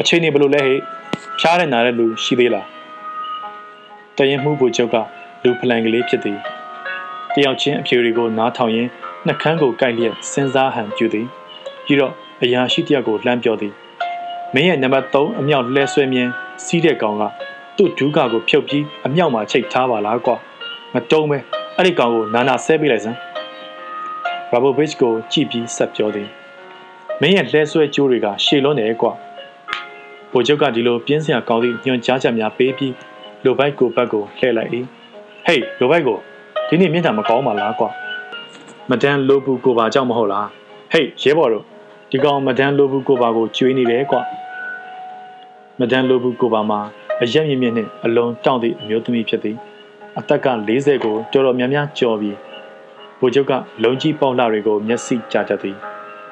A: အချိန်နေဘလို့လဲဟဲ့ဖြားတဲ့နာတဲ့လူရှိသေးလားတရင်မှုဗိုလ်ချုပ်ကလူဖလန်ကလေးဖြစ်သည်တယောက်ချင်းအဖြူတွေကိုနားထောင်ရင်းနှကန်းကိုကိုက်လျက်စဉ်းစားဟန်ပြုသည်ပြီးတော့အရာရှိတယောက်ကိုလှမ်းပြောသည်မင်းရဲ့နံပါတ်3အမြောက်လှဲဆွဲမြင်းစီးတဲ့ကောင်ကသူ့ဒူးကာကိုဖြုတ်ပြီးအမြောက်မှာချိတ်ထားပါလားကွာမတုံးပဲအဲ့ဒီကောင်ကိုနာနာဆဲပေးလိုက်စမ်းရာဘိုဘစ်ကိုကြည့်ပြီးဆက်ပြောသည်မင်းရဲ့လှဲဆွဲကြိုးတွေကရှည်လွန်းတယ်ကွာ ဗိုလ်ချုပ်ကဒီလိုပြင်းစရာကောင်းသည့်ညွှန်ကြားချက်များပေးပြီးလိုဘိုက်ကိုဘက်ကိုလှည့်လိုက်၏ဟေးလိုဘိုက်ကိုဒီနေ့မြင့်တာမကောင်းပါလားကွာမဒန်လိုဘူးကိုပါကြောက်မဟုတ်လားဟေးရဲဘော်တို့ဒီကောင်မဒန်လိုဘူးကိုပါကိုကျွေးနေတယ်ကွာမဒန်လိုဘူးကိုပါမှာအရက်မြင့်မြင့်နဲ့အလုံးတောင့်သည့်အမျိုးသမီးဖြစ်သည်အသက်က40ကိုတော်တော်များများကျော်ပြီးဗိုလ်ချုပ်ကလုံကြီးပေါက်လှတွေကိုမျက်စိကြာတတ်သည်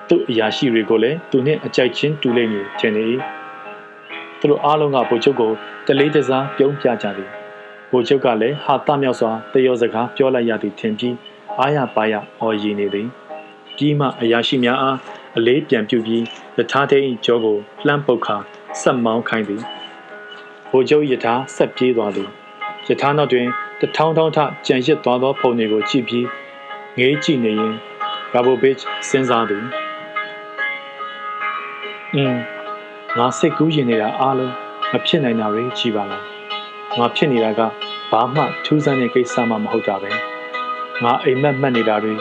A: သူ့အရာရှိတွေကိုလည်းသူနှင့်အကြိုက်ချင်းတူလိမ့်မည်ထင်နေ၏သူ တို့အားလုံးကဗိုလ်ချုပ်ကိုတလေးတစားပြုံးပြကြသည်ဗိုလ်ချုပ်ကလည်းဟာတမြောက်စွာတယောစကားပြောလိုက်ရသည်ထင်ပြီးအားရပါရအော်ရည်နေသည်ပြီးမှအရာရှိများအားအလေးပြန်ပြုပြီးယထာသိန်းကြောကိုလှမ်းပုတ်ခါဆက်မောင်းခိုင်းသည်ဗိုလ်ချုပ်ယထာဆက်ပြေးသွားသည်ယထာနောက်တွင်တထောင်းထောင်းထကြံရစ်သွားသောဖုန်တွေကိုကြည့်ပြီးငေးကြည့်နေရင်ရာဘိုဘစ်စဉ်းစားသည်อืม ငါစိတ်ကူးရင်နေတာအားလုံးမဖြစ်နိုင်တာတွေကြီးပါလားငါဖြစ်နေတာကဘာမှထူးဆန်းတဲ့ကိစ္စမှမဟုတ်တာပဲငါအိမ်မက်မှတ်နေတာတွေ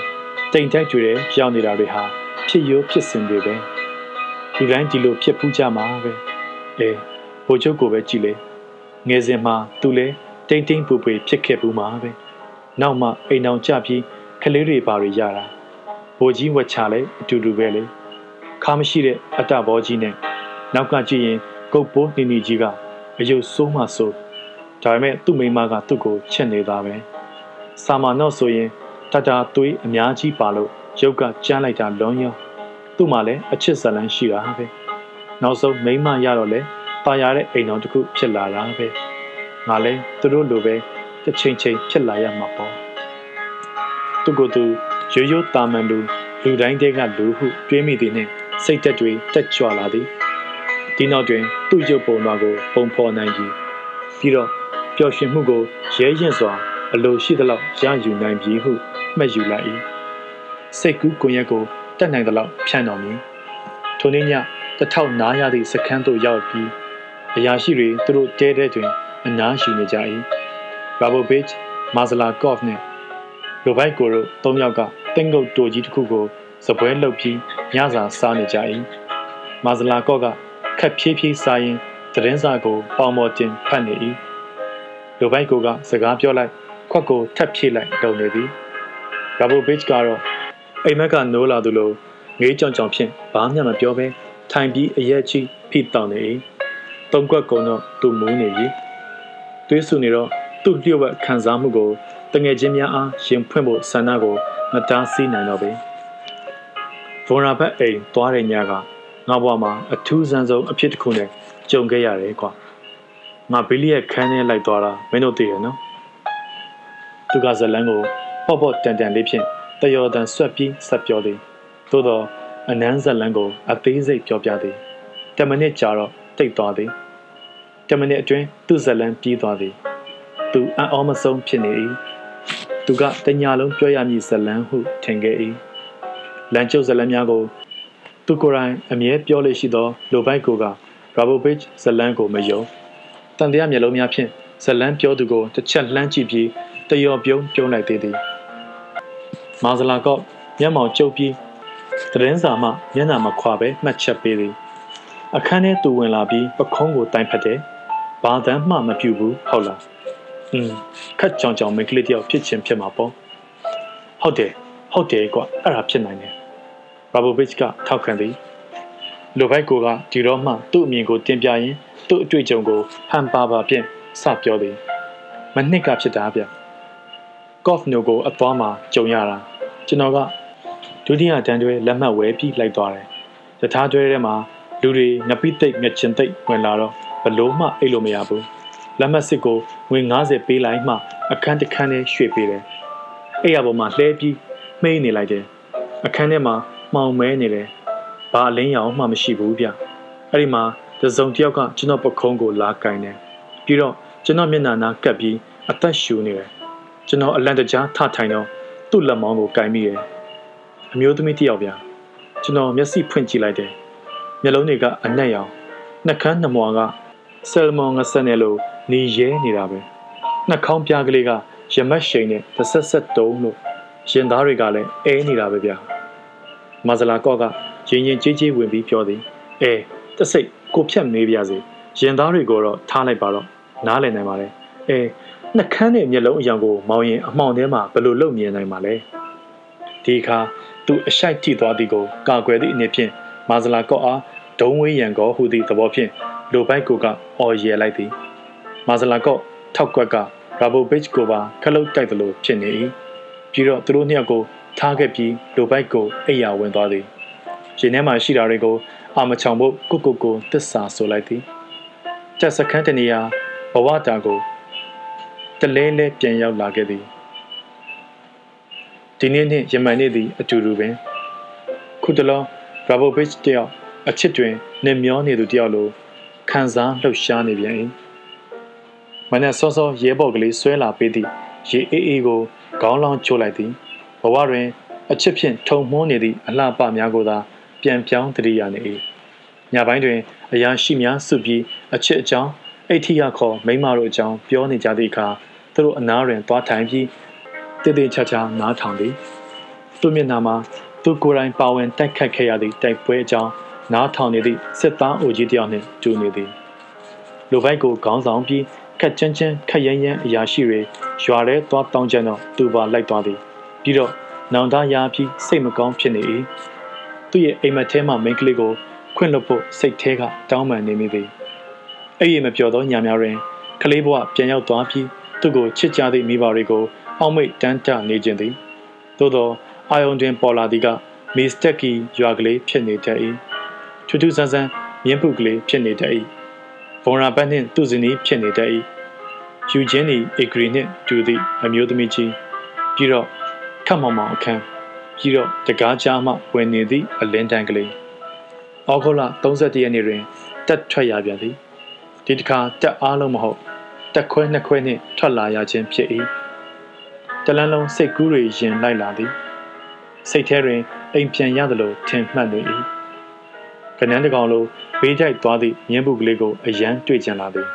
A: တိမ်တိုက်ကြွယ်ရောက်နေတာတွေဟာဖြစ်ရိုးဖြစ်စဉ်တွေပဲဒီတိုင်းဒီလိုဖြစ်ဖူးကြမှာပဲအေးဘိုလ်ချုပ်ကိုပဲကြည်လေငယ်စဉ်မှာသူလဲတိမ်တိမ်ပူပူဖြစ်ခဲ့ဘူးမှာပဲနောက်မှအိမ်အောင်ကြပြီးကလေးတွေပါတွေရတာဘိုလ်ကြီးဝက်ချလဲအတူတူပဲလေခါမရှိတဲ့အတ္တဘောကြီးနဲ့ နောက်ကကြည့်ရင်ကုတ်ပိုးနေနေကြီးကအယုတ်ဆိုးမှဆိုးဒါပေမဲ့သူ့မိမကသူ့ကိုချက်နေတာပဲစာမာနော့ဆိုရင်တတာသွေးအများကြီးပါလို့ရုပ်ကကြမ်းလိုက်တာလွန်ရောသူ့မှာလည်းအချစ်ဇလန်းရှိတာပဲနောက်ဆုံးမိမရတော့လေပါရတဲ့အိမ်တော်တစ်ခုဖြစ်လာတာပဲငါလည်းသူတို့လိုပဲတစ်ချိန်ချိန်ဖြစ်လာရမှာပေါ့သူကသူရိုးရိုးတာမန်လူလူတိုင်းတည်းကလူဟုတွေးမိသည်နှင့်စိတ်သက်တွေတက်ကြွလာသည် ဒီနောက်တွင်သူ့ရုပ်ပုံတော်ကိုပုံဖော်နိုင်ပြီပြီးတော့ပျော်ရွှင်မှုကိုရဲရင်စွာအလိုရှိသလောက်ရယူနိုင်ပြီဟုမှတ်ယူလိုက်၏စိတ်ကူးကွန်ရက်ကိုတက်နိုင်သလောက်ဖြန့်တော်မူထိုနေ့ညတထောက်နားရသည့်စခန်းသို့ရောက်ပြီးအရာရှိတွေသူတို့တဲတဲတွင်အနားယူနေကြ၏ရာဘိုဘစ်မာဇလာကော့ဖ်နှင့်လိုဘိုက်ကိုတို့၃ယောက်ကတင်းကုတ်တိုကြီးတစ်ခုကိုစပွဲလှုပ်ပြီးညစာစားနေကြ၏မာဇလာကော့ကခ က်ဖြည်းဖြည်းစားရင်းသတင်းစာကိုပေါင်ပေါ်တင်ဖတ်နေ၏လိုဘိုက်ကိုကစကားပြောလိုက်ခွက်ကိုထပ်ဖြည့်လိုက်လုံနေသည်ရာဘိုဘစ်ကတော့အိမ်မက်ကနိုးလာသူလိုငေးကြောင်ကြောင်ဖြင့်ဘာမှမပြောဘဲထိုင်ပြီးအရက်ချီဖိတောင်းနေ၏သုံးကွက်ကုံတော့သူမူးနေပြီသွေးဆူနေတော့သူ့လျှို့ဝှက်ခံစားမှုကိုတငယ်ချင်းများအားရင်ဖွင့်ဖို့ဆန္ဒကိုမတားဆီးနိုင်တော့ပေဗော်ရာဘက်အိမ်သွားတဲ့ညက ငါဘွားမှာအထူးဆန်းဆုံးအဖြစ်တစ်ခုနဲ့ကြုံခဲ့ရတယ်ကွာငါဘီလီရဲ့ခန်းထဲလိုက်သွားတာမင်းတို့သိရနော်သူကဇလန်းကိုပေါ့ပေါ့တန်တန်လေးဖြင့်တယောတန်ဆွက်ပြီးဆက်ပြောသည်သို့တော့အနန်းဇလန်းကိုအသေးစိတ်ပြောပြသည်တမနစ်ကြာတော့တိတ်သွားသည်တမနစ်အတွင်းသူ့ဇလန်းပြီးသွားသည်သူအံ့ဩမဆုံးဖြစ်နေ၏သူကတညာလုံးပြောရမည်ဇလန်းဟုထင်ခဲ့၏လန်ကျုပ်ဇလန်းများကို သူကိုယ်တိုင်အမြဲပြောလို့ရှိသောလိုဘိုက်ကိုကရာဘိုဘစ်ဇလန်းကိုမယုံတန်တရားမျက်လုံးများဖြင့်ဇလန်းပြောသူကိုတစ်ချက်လှမ်းကြည့်ပြီးတယောပြုံးပြုံးလိုက်သေးသည်မာဇလာကော့မျက်မှောင်ကျုပ်ပြီးသတင်းစာမှမျက်နှာမခွာပဲမှတ်ချက်ပေးသည်အခန်းထဲသူဝင်လာပြီးပခုံးကိုတိုင်ဖက်တယ်ဘာသမ်းမှမပြူဘူးဟုတ်လားอืมခက်ကြောင်ကြောင်မိန်းကလေးတယောက်ဖြစ်ချင်းဖြစ်မှာပေါ့ဟုတ်တယ်ဟုတ်တယ်ကွအဲ့ဒါဖြစ်နိုင်တယ် ရာဘိုဗစ်ကထောက်ခံသည်လိုဘိုက်ကိုကဒီတော့မှသူ့အမြင်ကိုတင်ပြရင်းသူ့အတွေ့အကြုံကိုဟန်ပါပါဖြင့်စပြောသည်မနှစ်ကဖြစ်တာဗျကော့ဖ်နိုကိုအသွားမှာကြုံရတာကျွန်တော်ကဒုတိယတန်းတွဲလက်မှတ်ဝဲပြီးလိုက်သွားတယ်။ယထာတွဲထဲမှာလူတွေငပိသိပ်ငချင်သိပ်ဝင်လာတော့ဘလို့မှအိတ်လို့မရဘူး။လက်မှတ်စစ်ကိုငွေ90ပေးလိုက်မှ အခန်းတစ်ခန်းနဲ့ရွှေ့ပေးတယ်။အဲ့ရပေါ်မှာလှဲပြီးမှိန်းနေလိုက်တယ်။အခန်းထဲမှာ မှောင်မဲနေတယ်။ဘာအလင်းရောင်မှမရှိဘူးဗျ။အဲ့ဒီမှာတစုံတယောက်ကကျွန်တော်ပခုံးကိုလာကင်တယ်။ပြီးတော့ကျွန်တော်မျက်နှာနာကပ်ပြီးအသက်ရှူနေတယ်။ကျွန်တော်အလန့်တကြားထထိုင်တော့သူ့လက်မောင်းကိုကင်မိတယ်။အမျိုးသမီးတစ်ယောက်ဗျာကျွန်တော်မျက်စိဖွင့်ကြည့်လိုက်တယ်မျက်လုံးတွေကအနက်ရောင်နှက်ခမ်းနှမွာကဆယ်မွန်ငဆက်နဲ့လို့နေရဲနေတာပဲနှက်ခေါင်းပြားကလေးကရမတ်ရှိန်နဲ့တစ်ဆက်ဆက်တုံးလို့ရင်သားတွေကလည်းအဲနေတာပဲဗျာ မဇလာကော့ကရင်ရင်ကြီးကြီးဝင်ပြီးပြောသည်အဲတစိတ်ကိုဖြတ်မေးပြစေရင်သားတွေကိုတော့ထားလိုက်ပါတော့နားလည်နိုင်ပါလေအဲနှက်ခမ်းနဲ့မျက်လုံးအယောင်ကိုမောင်းရင်အမှောင်ထဲမှာဘယ်လိုလုပ်မြင်နိုင်မှာလဲဒီအခါသူအရှိုက်ထိသွားသည်ကိုကာကွယ်သည့်အနေဖြင့်မာဇလာကော့အားဒုံဝေးရန်ကောဟုသည့်သဘောဖြင့်လိုဘိုက်ကိုကအော်ရဲလိုက်သည်မာဇလာကော့ထောက်ကွက်ကရာဘိုဘစ်ကိုပါခလုတ်တိုက်သလိုဖြစ်နေ၏ပြီးတော့သူတို့နှစ်ယောက်ကို ထားခဲ့ပြီးလိုဘိုက်ကိုအိယာဝင်သွားသည်ရင်ထဲမှာရှိတာတွေကိုအာမချောင်ဖို့ကုကုကိုတစ္ဆာဆိုလိုက်သည်တက်စခန်းတနေရာဘဝတာကိုတလဲလဲပြန်ရောက်လာခဲ့သည်ဒီနေ့နှင့်ယမန်နေ့သည်အတူတူပင်ခုတလောရာဘိုဘစ်တယောက်အချစ်တွင်နေမျောနေသူတယောက်လိုခံစားလှုပ်ရှားနေပြန်၏မနက်စောစောရဲဘော်ကလေးဆွဲလာပေးသည့်ရေအေးအေးကိုခေါင်းလောင်းချိုးလိုက်သည်ဘ ဝတွင်အချစ်ဖြင့်ထုံမှုန်းနေသည့်အလှပများကိုသာပြန်ပြောင်းတရိယာနေ၏ညပိုင်းတွင်အရာရှိများစုပြီးအချစ်အကြောင်းအိဋ္ဌိယခေါ်မိမတို့အကြောင်းပြောနေကြသည့်အခါသူတို့အနားတွင်သွားထိုင်ပြီးတည်တည်ချာချာနားထောင်သည်သူမျက်နှာမှာသူကိုယ်တိုင်ပါဝင်တိုက်ခတ်ခဲ့ရသည့်တိုက်ပွဲအကြောင်းနားထောင်နေသည့်စစ်သားအိုကြီးတယောက်နှင့်တူနေသည်လူပိုက်ကိုခေါင်းဆောင်ပြီးခက်ချမ်းချမ်းခက်ရမ်းရမ်းအရာရှိတွေရွာထဲသွားတောင်းကြတော့သူပါလိုက်သွားသည် ပြီးတော့နောင်တရာပြီးစိတ်မကောင်းဖြစ်နေ၏သူ့ရဲ့အိမ်မက်ထဲမှာမိန်းကလေးကိုခွင့်လွတ်ဖို့စိတ်ထဲကတောင်းပန်နေမိသည်အဲ့ဒီမပြောသောညာများတွင်ကလေးဘဝပြန်ရောက်သွားပြီးသူ့ကိုချစ်ကြသည့်မိဘတွေကိုအောက်မိတ်တန်းတနေခြင်းသည်သို့သောအာယုန်တွင်ပေါ်လာသည်ကမီစတက်ကီရွာကလေးဖြစ်နေတတ်၏ထူးထူးဆန်းဆန်းမြင်းပုကလေးဖြစ်နေတတ်၏ဘုံရာဘတ်နှင့်သူ့ဇနီးဖြစ်နေတတ်၏ယူချင်းနီအီဂရီနှင့်တူသည့်အမျိုးသမီးကြီးပြီးတော့ ခတ်မောင်မောင်အခန်းပြီးတော့တကားကြားမှဝင်နေသည့်အလင်းတန်းကလေးဩဂုတ်လ31ရက်နေ့တွင်တက်ထွက်ရပြန်သည်ဒီတစ်ခါတက်အားလုံးမဟုတ်တက်ခွဲနှစ်ခွဲနှင့်ထွက်လာရခြင်းဖြစ်၏တလန်းလုံးစိတ်ကူးတွေရင်လိုက်လာသည်စိတ်ထဲတွင်အိမ်ပြန်ရသလိုထင်မှတ်နေ၏ကနန်းတကောင်လိုဘေးကြိုက်သွားသည့်မြင်းပုကလေးကိုအယမ်းတွေ့ကြလာသည်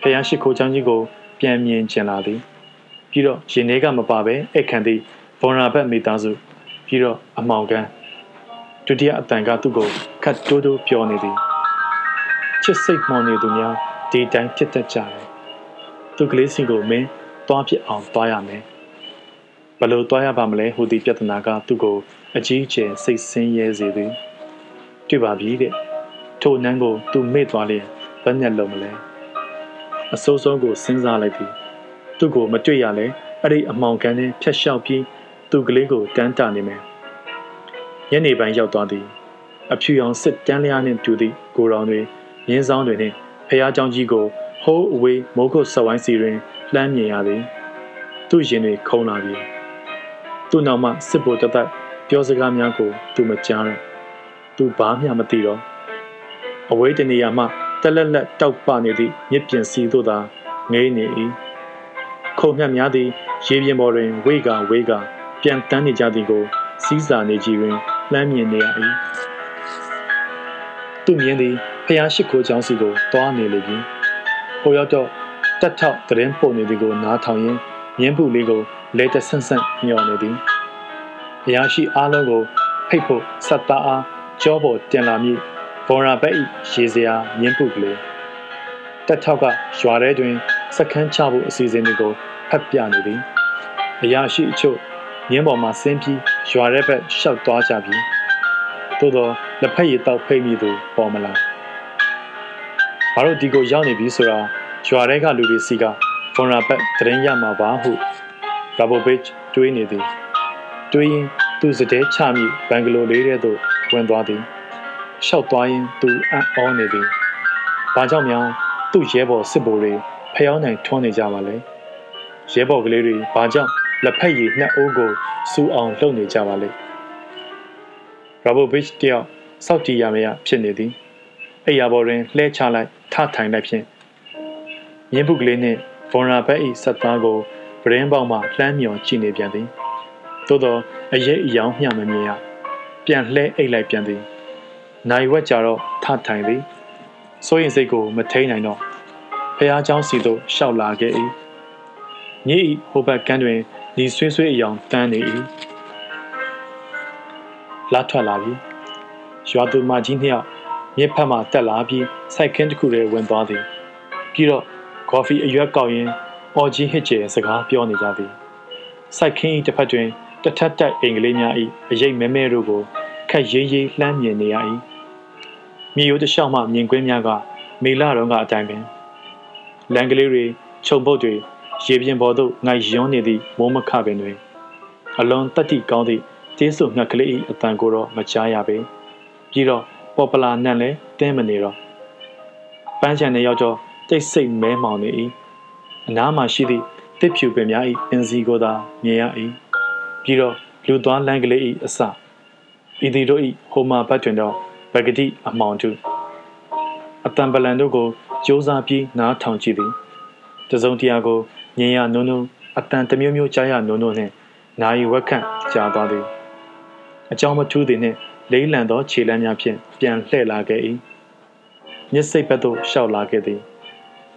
A: ဖျားရှိခိုးချောင်းကြီးကိုပြန်မြင်ကျင်လာသည် ပြီးတော့ရင်ထဲကမပါပဲအိတ်ခံသည့်ဗွန်ရာဘတ်မိသားစုပြီးတော့အမောင်ကန်းဒုတိယအတန်ကသူ့ကိုခတ်တိုးတိုးပြောနေသည်ချစ်စိတ်မှောင်နေသူများဒီတိုင်းဖြစ်တတ်ကြတယ်သူကလေးစီကိုမင်းသွားဖြစ်အောင်သွားရမယ်ဘလို့သွားရပါမလဲဟူသည့်ပြဿနာကသူ့ကိုအကြီးအကျယ်စိတ်ဆင်းရဲစေသည်တွေ့ပါပြီတဲ့ထိုနန်းကိုသူမေ့သွားလျင်ဘယ်နဲ့လုံးမလဲအစိုးဆုံးကိုစဉ်းစားလိုက်သည် သူ့ကိုမတွေ့ရလဲအဲ့ဒီအမောင်ကန်နဲ့ဖျက်လျှောက်ပြီးသူ့ကလေးကိုတန်းတာနေမယ်ညနေပိုင်းရောက်သွားသည်အဖြူရောင်စစ်တန်းလျားနှင့်တူသည့်ကိုရောင်တွေမြင်းဆောင်တွေနှင့်ဖះเจ้าကြီးကိုဟိုးအဝေးမိုးကုတ်ဆက်ဝိုင်းစီတွင်လှမ်းမြင်ရသည်သူ့ရင်တွေခုံလာပြီသူ့နောက်မှစစ်ဘိုလ်တသက်ပြောစကားများကို သူမကြားတော့သူဘာမှမသိတော့အဝေးတနေရာမှတက်လက်လက်တောက်ပနေသည့်မြစ်ပြင်စီသို့သာငေးနေ၏ ခုံမြတ်များသည်ရေပြင်ပေါ်တွင်ဝေကဝေကပြန်တန်းနေကြသည်ကိုစီးစာနေကြည်တွင်လှမ်းမြင်နေရ၏သူမြင်သည်ဖျားရှိခိုးချောင်းစီကိုတွားနေလေပြီဟိုရောက်တော့တက်ထောက်တရင်ပုံနေသည်ကိုနားထောင်ရင်းမြင်းပုလေးကိုလဲတဆန့်ဆန့်ညော်နေသည်ဖျားရှိအားလုံးကိုဖိတ်ဖို့ဆက်သားအားကြောပေါ်တင်လာမည်ဘော်ရာဘက်ဤရေစရာမြင်းပုကလေးတက်ထောက်ကရွာထဲတွင် စခန်းချဖို့အစီအစဉ်တွေကိုဖတ်ပြနေသည်အရာရှိအချို့မြင်းပေါ်မှာဆင်းပြီးရွာထဲဘက်ရှောက်သွားကြပြီသို့တော့လက်ဖက်ရည်တောက်ဖိတ်မိသူပေါ်မလာဘာလို့ဒီကိုရောက်နေပြီဆိုတာရွာထဲကလူတွေစီကဖွန်ရာဘက်တရင်ရမှာပါဟုရာဘိုဘစ်တွေးနေသည်တွေးရင်သူစတဲ့ချမိဘန်ဂလိုလေးထဲသို့ဝင်သွားသည်ရှောက်သွားရင်သူအံ့ဩနေသည်ဘာကြောင့်များသူ့ရဲဘော်စစ်ဘိုလ်တွေ ဖျောင်းနိုင်ထွန်းနေကြပါလဲရဲဘော်ကလေးတွေဘာကြောင့်လက်ဖက်ရည်နှစ်အိုးကိုစူအောင်လှုပ်နေကြပါလဲရာဘိုဘစ်တယောက်စောက်တီရမရဖြစ်နေသည်အိယာဘော်တွင်လှဲချလိုက်ထထိုင်လိုက်ဖြင့်မြင်းပုကလေးနှင့်ဗွန်ရာဘက်၏ဆက်သားကိုဗရင်ပေါက်မှလှမ်းမြော်ကြည့်နေပြန်သည်သို့သောအရေးအယောင်မျှမမြင်ရပြန်လှဲအိတ်လိုက်ပြန်သည်နိုင်ဝက်ကြတော့ထထိုင်သည်စိုးရင်စိတ်ကိုမထိန်နိုင်တော့ ဖះเจ้าစီသို့ရှောက်လာခဲ့၏ညဤဟိုဘက်ကန်းတွင်ဒီဆွေးဆွေးအယောင်တန်းနေ၏လာထွက်လာပြီရွာသူမကြီးနှစ်ယောက်မြစ်ဖက်မှတက်လာပြီးစိုက်ခင်းတစ်ခုထဲဝင်သွားသည်ပြီးတော့ကော်ဖီအရွက်ကောက်ရင်းအော်ကြီးဟစ်ကျဲစကားပြောနေကြသည်စိုက်ခင်း၏တစ်ဖက်တွင်တထက်တက်အင်္ဂလိပ်များ၏အရေးမဲမဲတို့ကိုခက်ရေးရေးလှမ်းမြင်နေရ၏မြေရိုးတစ်လျှောက်မှမြင်ကွင်းများကမေလာတော်ကအတိုင်းပင် လန်ကလေးတွေခြုံပုတ်တွေရေပြင်ပေါ်သို့ငိုက်ယွန်းနေသည့်မိုးမခပင်တွင်အလွန်တက်တိကောင်းသည့်ကျေးစုငှက်ကလေး၏အတန်ကိုတော့မကြားရပေပြီးတော့ပေါ်ပလာနန့်လည်းတင်းမနေတော့ပန်းချန်နဲ့ရောက်တော့တိတ်ဆိတ်မဲမောင်နေ၏အနားမှာရှိသည့်တစ်ဖြူပင်များ၏အင်စီကိုသာမြင်ရ၏ပြီးတော့လူသွားလမ်းကလေး၏အစဤသည်တို့၏ဟိုမာဘတ်တွင်တော့ဗဂတိအမောင်တုအတန်ပလန်တို့ကို စ조사ပြီးနားထောင်ကြည့်သည်တစုံတရာကိုညင်ရနုံနုံအတန်တမျိုးမျိုးကြားရနုံနုံနှင့်နာယီဝက်ခန့်ကြားသွားသည်အကြောင်းမထူးသည်နှင့်လေးလံသောခြေလမ်းများဖြင့်ပြန်လှည့်လာခဲ့၏မျက်စိတ်ဘက်သို့ရှောက်လာခဲ့သည်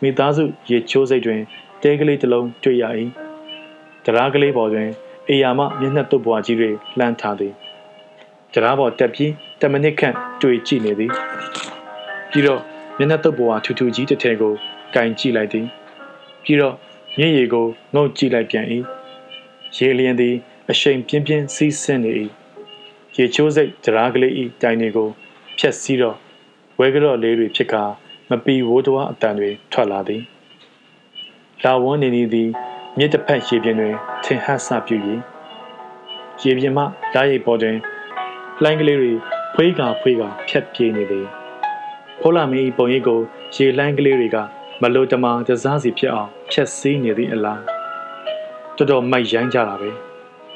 A: မိသားစုရေချိုးစိတ်တွင်တဲကလေးတစ်လုံးတွေ့ရ၏တရားကလေးပေါ်တွင်အေယာမမျက်နှာတုပ်ပွားကြီးတွေလှမ်းထားသည်တရားပေါ်တက်ပြီးတမနစ်ခန့်တွေ့ကြည့်နေသည်ပြီးတော့ မျက်နှာတုပ်ပွားထူထူကြီးတစ်ထည်ကိုကင်ကြည့်လိုက်သည်ပြီးတော့မျက်ရည်ကိုငုတ်ကြည့်လိုက်ပြန်၏ရေလျင်သည် အရှိန်ပြင်းပြင်းစီးဆင်းနေ၏ရေချိုးစိတ်တရားကလေး၏တိုင်တွေကိုဖြက်စီးတော့ဝဲကြော့လေးတွေဖြစ်ကာမပီဝိုးတော်အတန်တွေထွက်လာသည်လာဝန်းနေနေသည်မြစ်တစ်ဖက်ရေပြင်တွင်ထင်ဟပ်စပြု၍ရေပြင်မှဓာတ်ရိပ်ပေါ်တွင်လှိုင်းကလေးတွေဖွေးကာဖွေးကာဖြတ်ပြေးနေသည် ဖိုးလာမင်း၏ပုံရိပ်ကိုရေလှိုင်းကလေးတွေကမလိုတမာတစားစီဖြစ်အောင်ဖြတ်စည်းနေသည့်အလားတော်တော်မိုက်ရိုင်းကြတာပဲ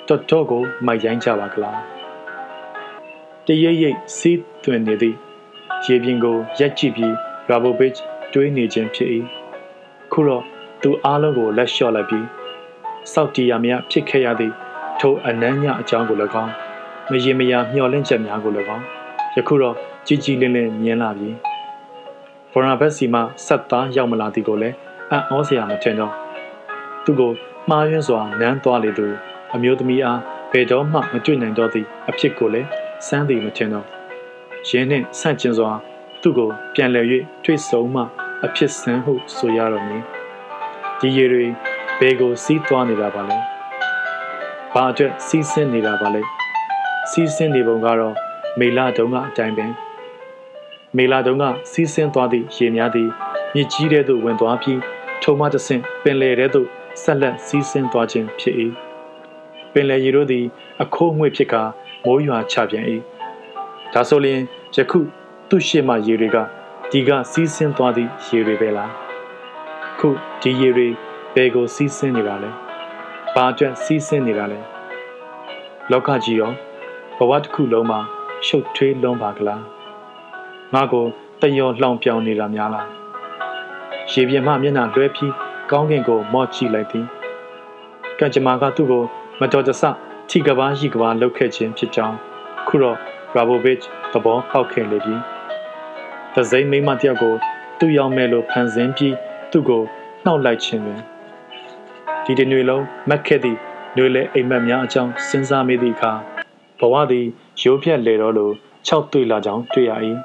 A: တော်တော်ကိုမိုက်ရိုင်းကြပါကလားတရိပ်ရိပ်စီးသွင်းနေသည့်ရေပြင်ကိုရက်ကြည့်ပြီးရာဘိုဘစ်တွေးနေခြင်းဖြစ်၏ခုတော့သူအားလုံးကိုလက်လျှော့လိုက်ပြီးစောက်တီရမြဖြစ်ခဲ့ရသည့်ထိုအနမ်းညအကြောင်းကို၎င်းမရင်မရမျှော်လင့်ချက်များကို၎င်းယခုတော့ကြီးကြီးလင်းလင်းမြင်လာပြီ ဗော်နာဘက်စီမှဆက်သားရောက်မလာသည်ကိုလည်းအံ့ဩစရာမထင်တော့သူကိုမှားယွင်းစွာနမ်းသွားလေသူအမျိုးသမီးအားဘယ်တော့မှမတွေ့နိုင်တော့သည့်အဖြစ်ကိုလည်းစမ်းသည်မထင်တော့ရင်းနှင့်ဆန့်ကျင်စွာ သူ့ကိုပြန်လည်၍တွေ့ဆုံမှ အဖြစ်ဆန်းဟုဆိုရတော့မည်ဒီရေတွေဘယ်ကိုစီးသွားနေတာပါလဲဘာအတွက်စီးဆင်းနေတာပါလဲစီးဆင်းနေပုံကတော့မေလာတုံးကအတိုင်းပင် မေလာတုံးကစီးဆင်းသွားသည့်ရေများသည်မြစ်ကြီးတဲ့သို့ဝင်သွားပြီးထုံမတဆင့်ပင်လယ်ထဲသို့ဆက်လက်စီးဆင်းသွားခြင်းဖြစ်၏ပင်လယ်ရေတို့သည်အခိုးငွေ့ဖြစ်ကာမိုးရွာချပြန်၏ဒါဆိုလျှင်ယခုသူ့ရှေ့မှရေတွေကဒီကစီးဆင်းသွားသည့်ရေတွေပဲလားခုဒီရေတွေဘယ်ကိုစီးဆင်းနေတာလဲဘာအတွက်စီးဆင်းနေတာလဲလောကကြီးရောဘဝတစ်ခုလုံးမှာရှုပ်ထွေးလုံးပါကလား ငါကိုတယောလှောင်ပြောင်နေတာများလားရေပြင်မှမျက်နှာလွှဲပြီးကောင်းကင်ကိုမော့ကြည့်လိုက်သည်ကံကြမ္မာကသူ့ကိုမတော်တဆထိကဘာရှိကဘာလှုပ်ခဲ့ခြင်းဖြစ်ကြောင်းခုတော့ရာဘိုဗစ်သဘောပေါက်ခဲ့လေပြီ။သစိမ်းမိမတယောက်ကိုသူ့ရောက်မဲ့လို့ဖန်ဆင်းပြီးသူ့ကိုနှောက်လိုက်ခြင်းတွင်ဒီတနေ့လုံးမက်ခဲ့သည့်ຫນွေလဲအိမ်မက်များအကြောင်းစဉ်းစားမိသည့်အခါဘဝသည်ရိုးပြက်လေတော့လို့၆တွေ့လာကြောင်းတွေ့ရ၏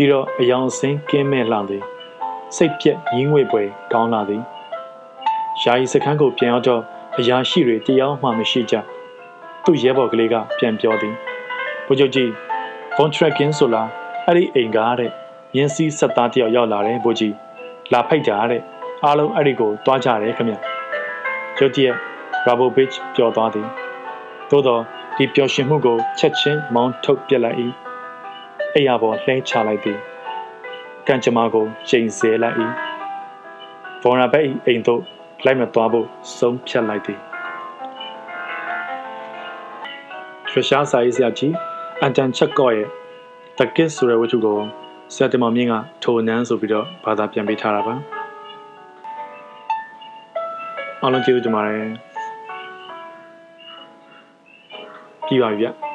A: ပြီးတော့အယောင်စင်းကင်းမဲ့လှသည်စိတ်ပြက်ရင်းငွေပွဲကောင်းလာသည်ယာယီစခန်းကိုပြန်ရောက်တော့အရာရှိတွေတရားမှမရှိကြသူ့ရဲဘော်ကလေးကပြန်ပြောသည်ဘုချုပ်ကြီးဘွန်ထရက်ကင်းဆိုလားအဲ့ဒီအိမ်ကားတဲ့ရင်းစည်းဆက်သားတယောက်ရောက်လာတယ်ဘုကြီးလာဖိတ်တာတဲ့အားလုံးအဲ့ဒီကိုတွားကြတယ်ခင်ဗျရုတ်တရက်ရာဘိုဘစ်ပျော်သွားသည်သို့တော့ဒီပျော်ရွှင်မှုကိုချက်ချင်းမောင်းထုတ်ပြလိုက်၏ အိယာပေါ်လှဲချလိုက်သည်ကံကြမ္မာကိုချိန်ဆလိုက်၏ဖော်နာဘက်အိမ်သို့လိုက်မသွားဖို့ဆုံးဖြတ်လိုက်သည်ထရရှားစာရေးဆရာကြီးအန်တန်ချက်ကော့ရဲ့တကစ်ဆိုတဲ့ဝတ္ထုကိုဆရာတင်မောင်မြင့်ကထိုနန်းဆိုပြီးတော့ဘာသာပြန်ပေးထားတာပါအားလုံးကျေးဇူးတင်ပါတယ်ပြီးပါပြီဗျ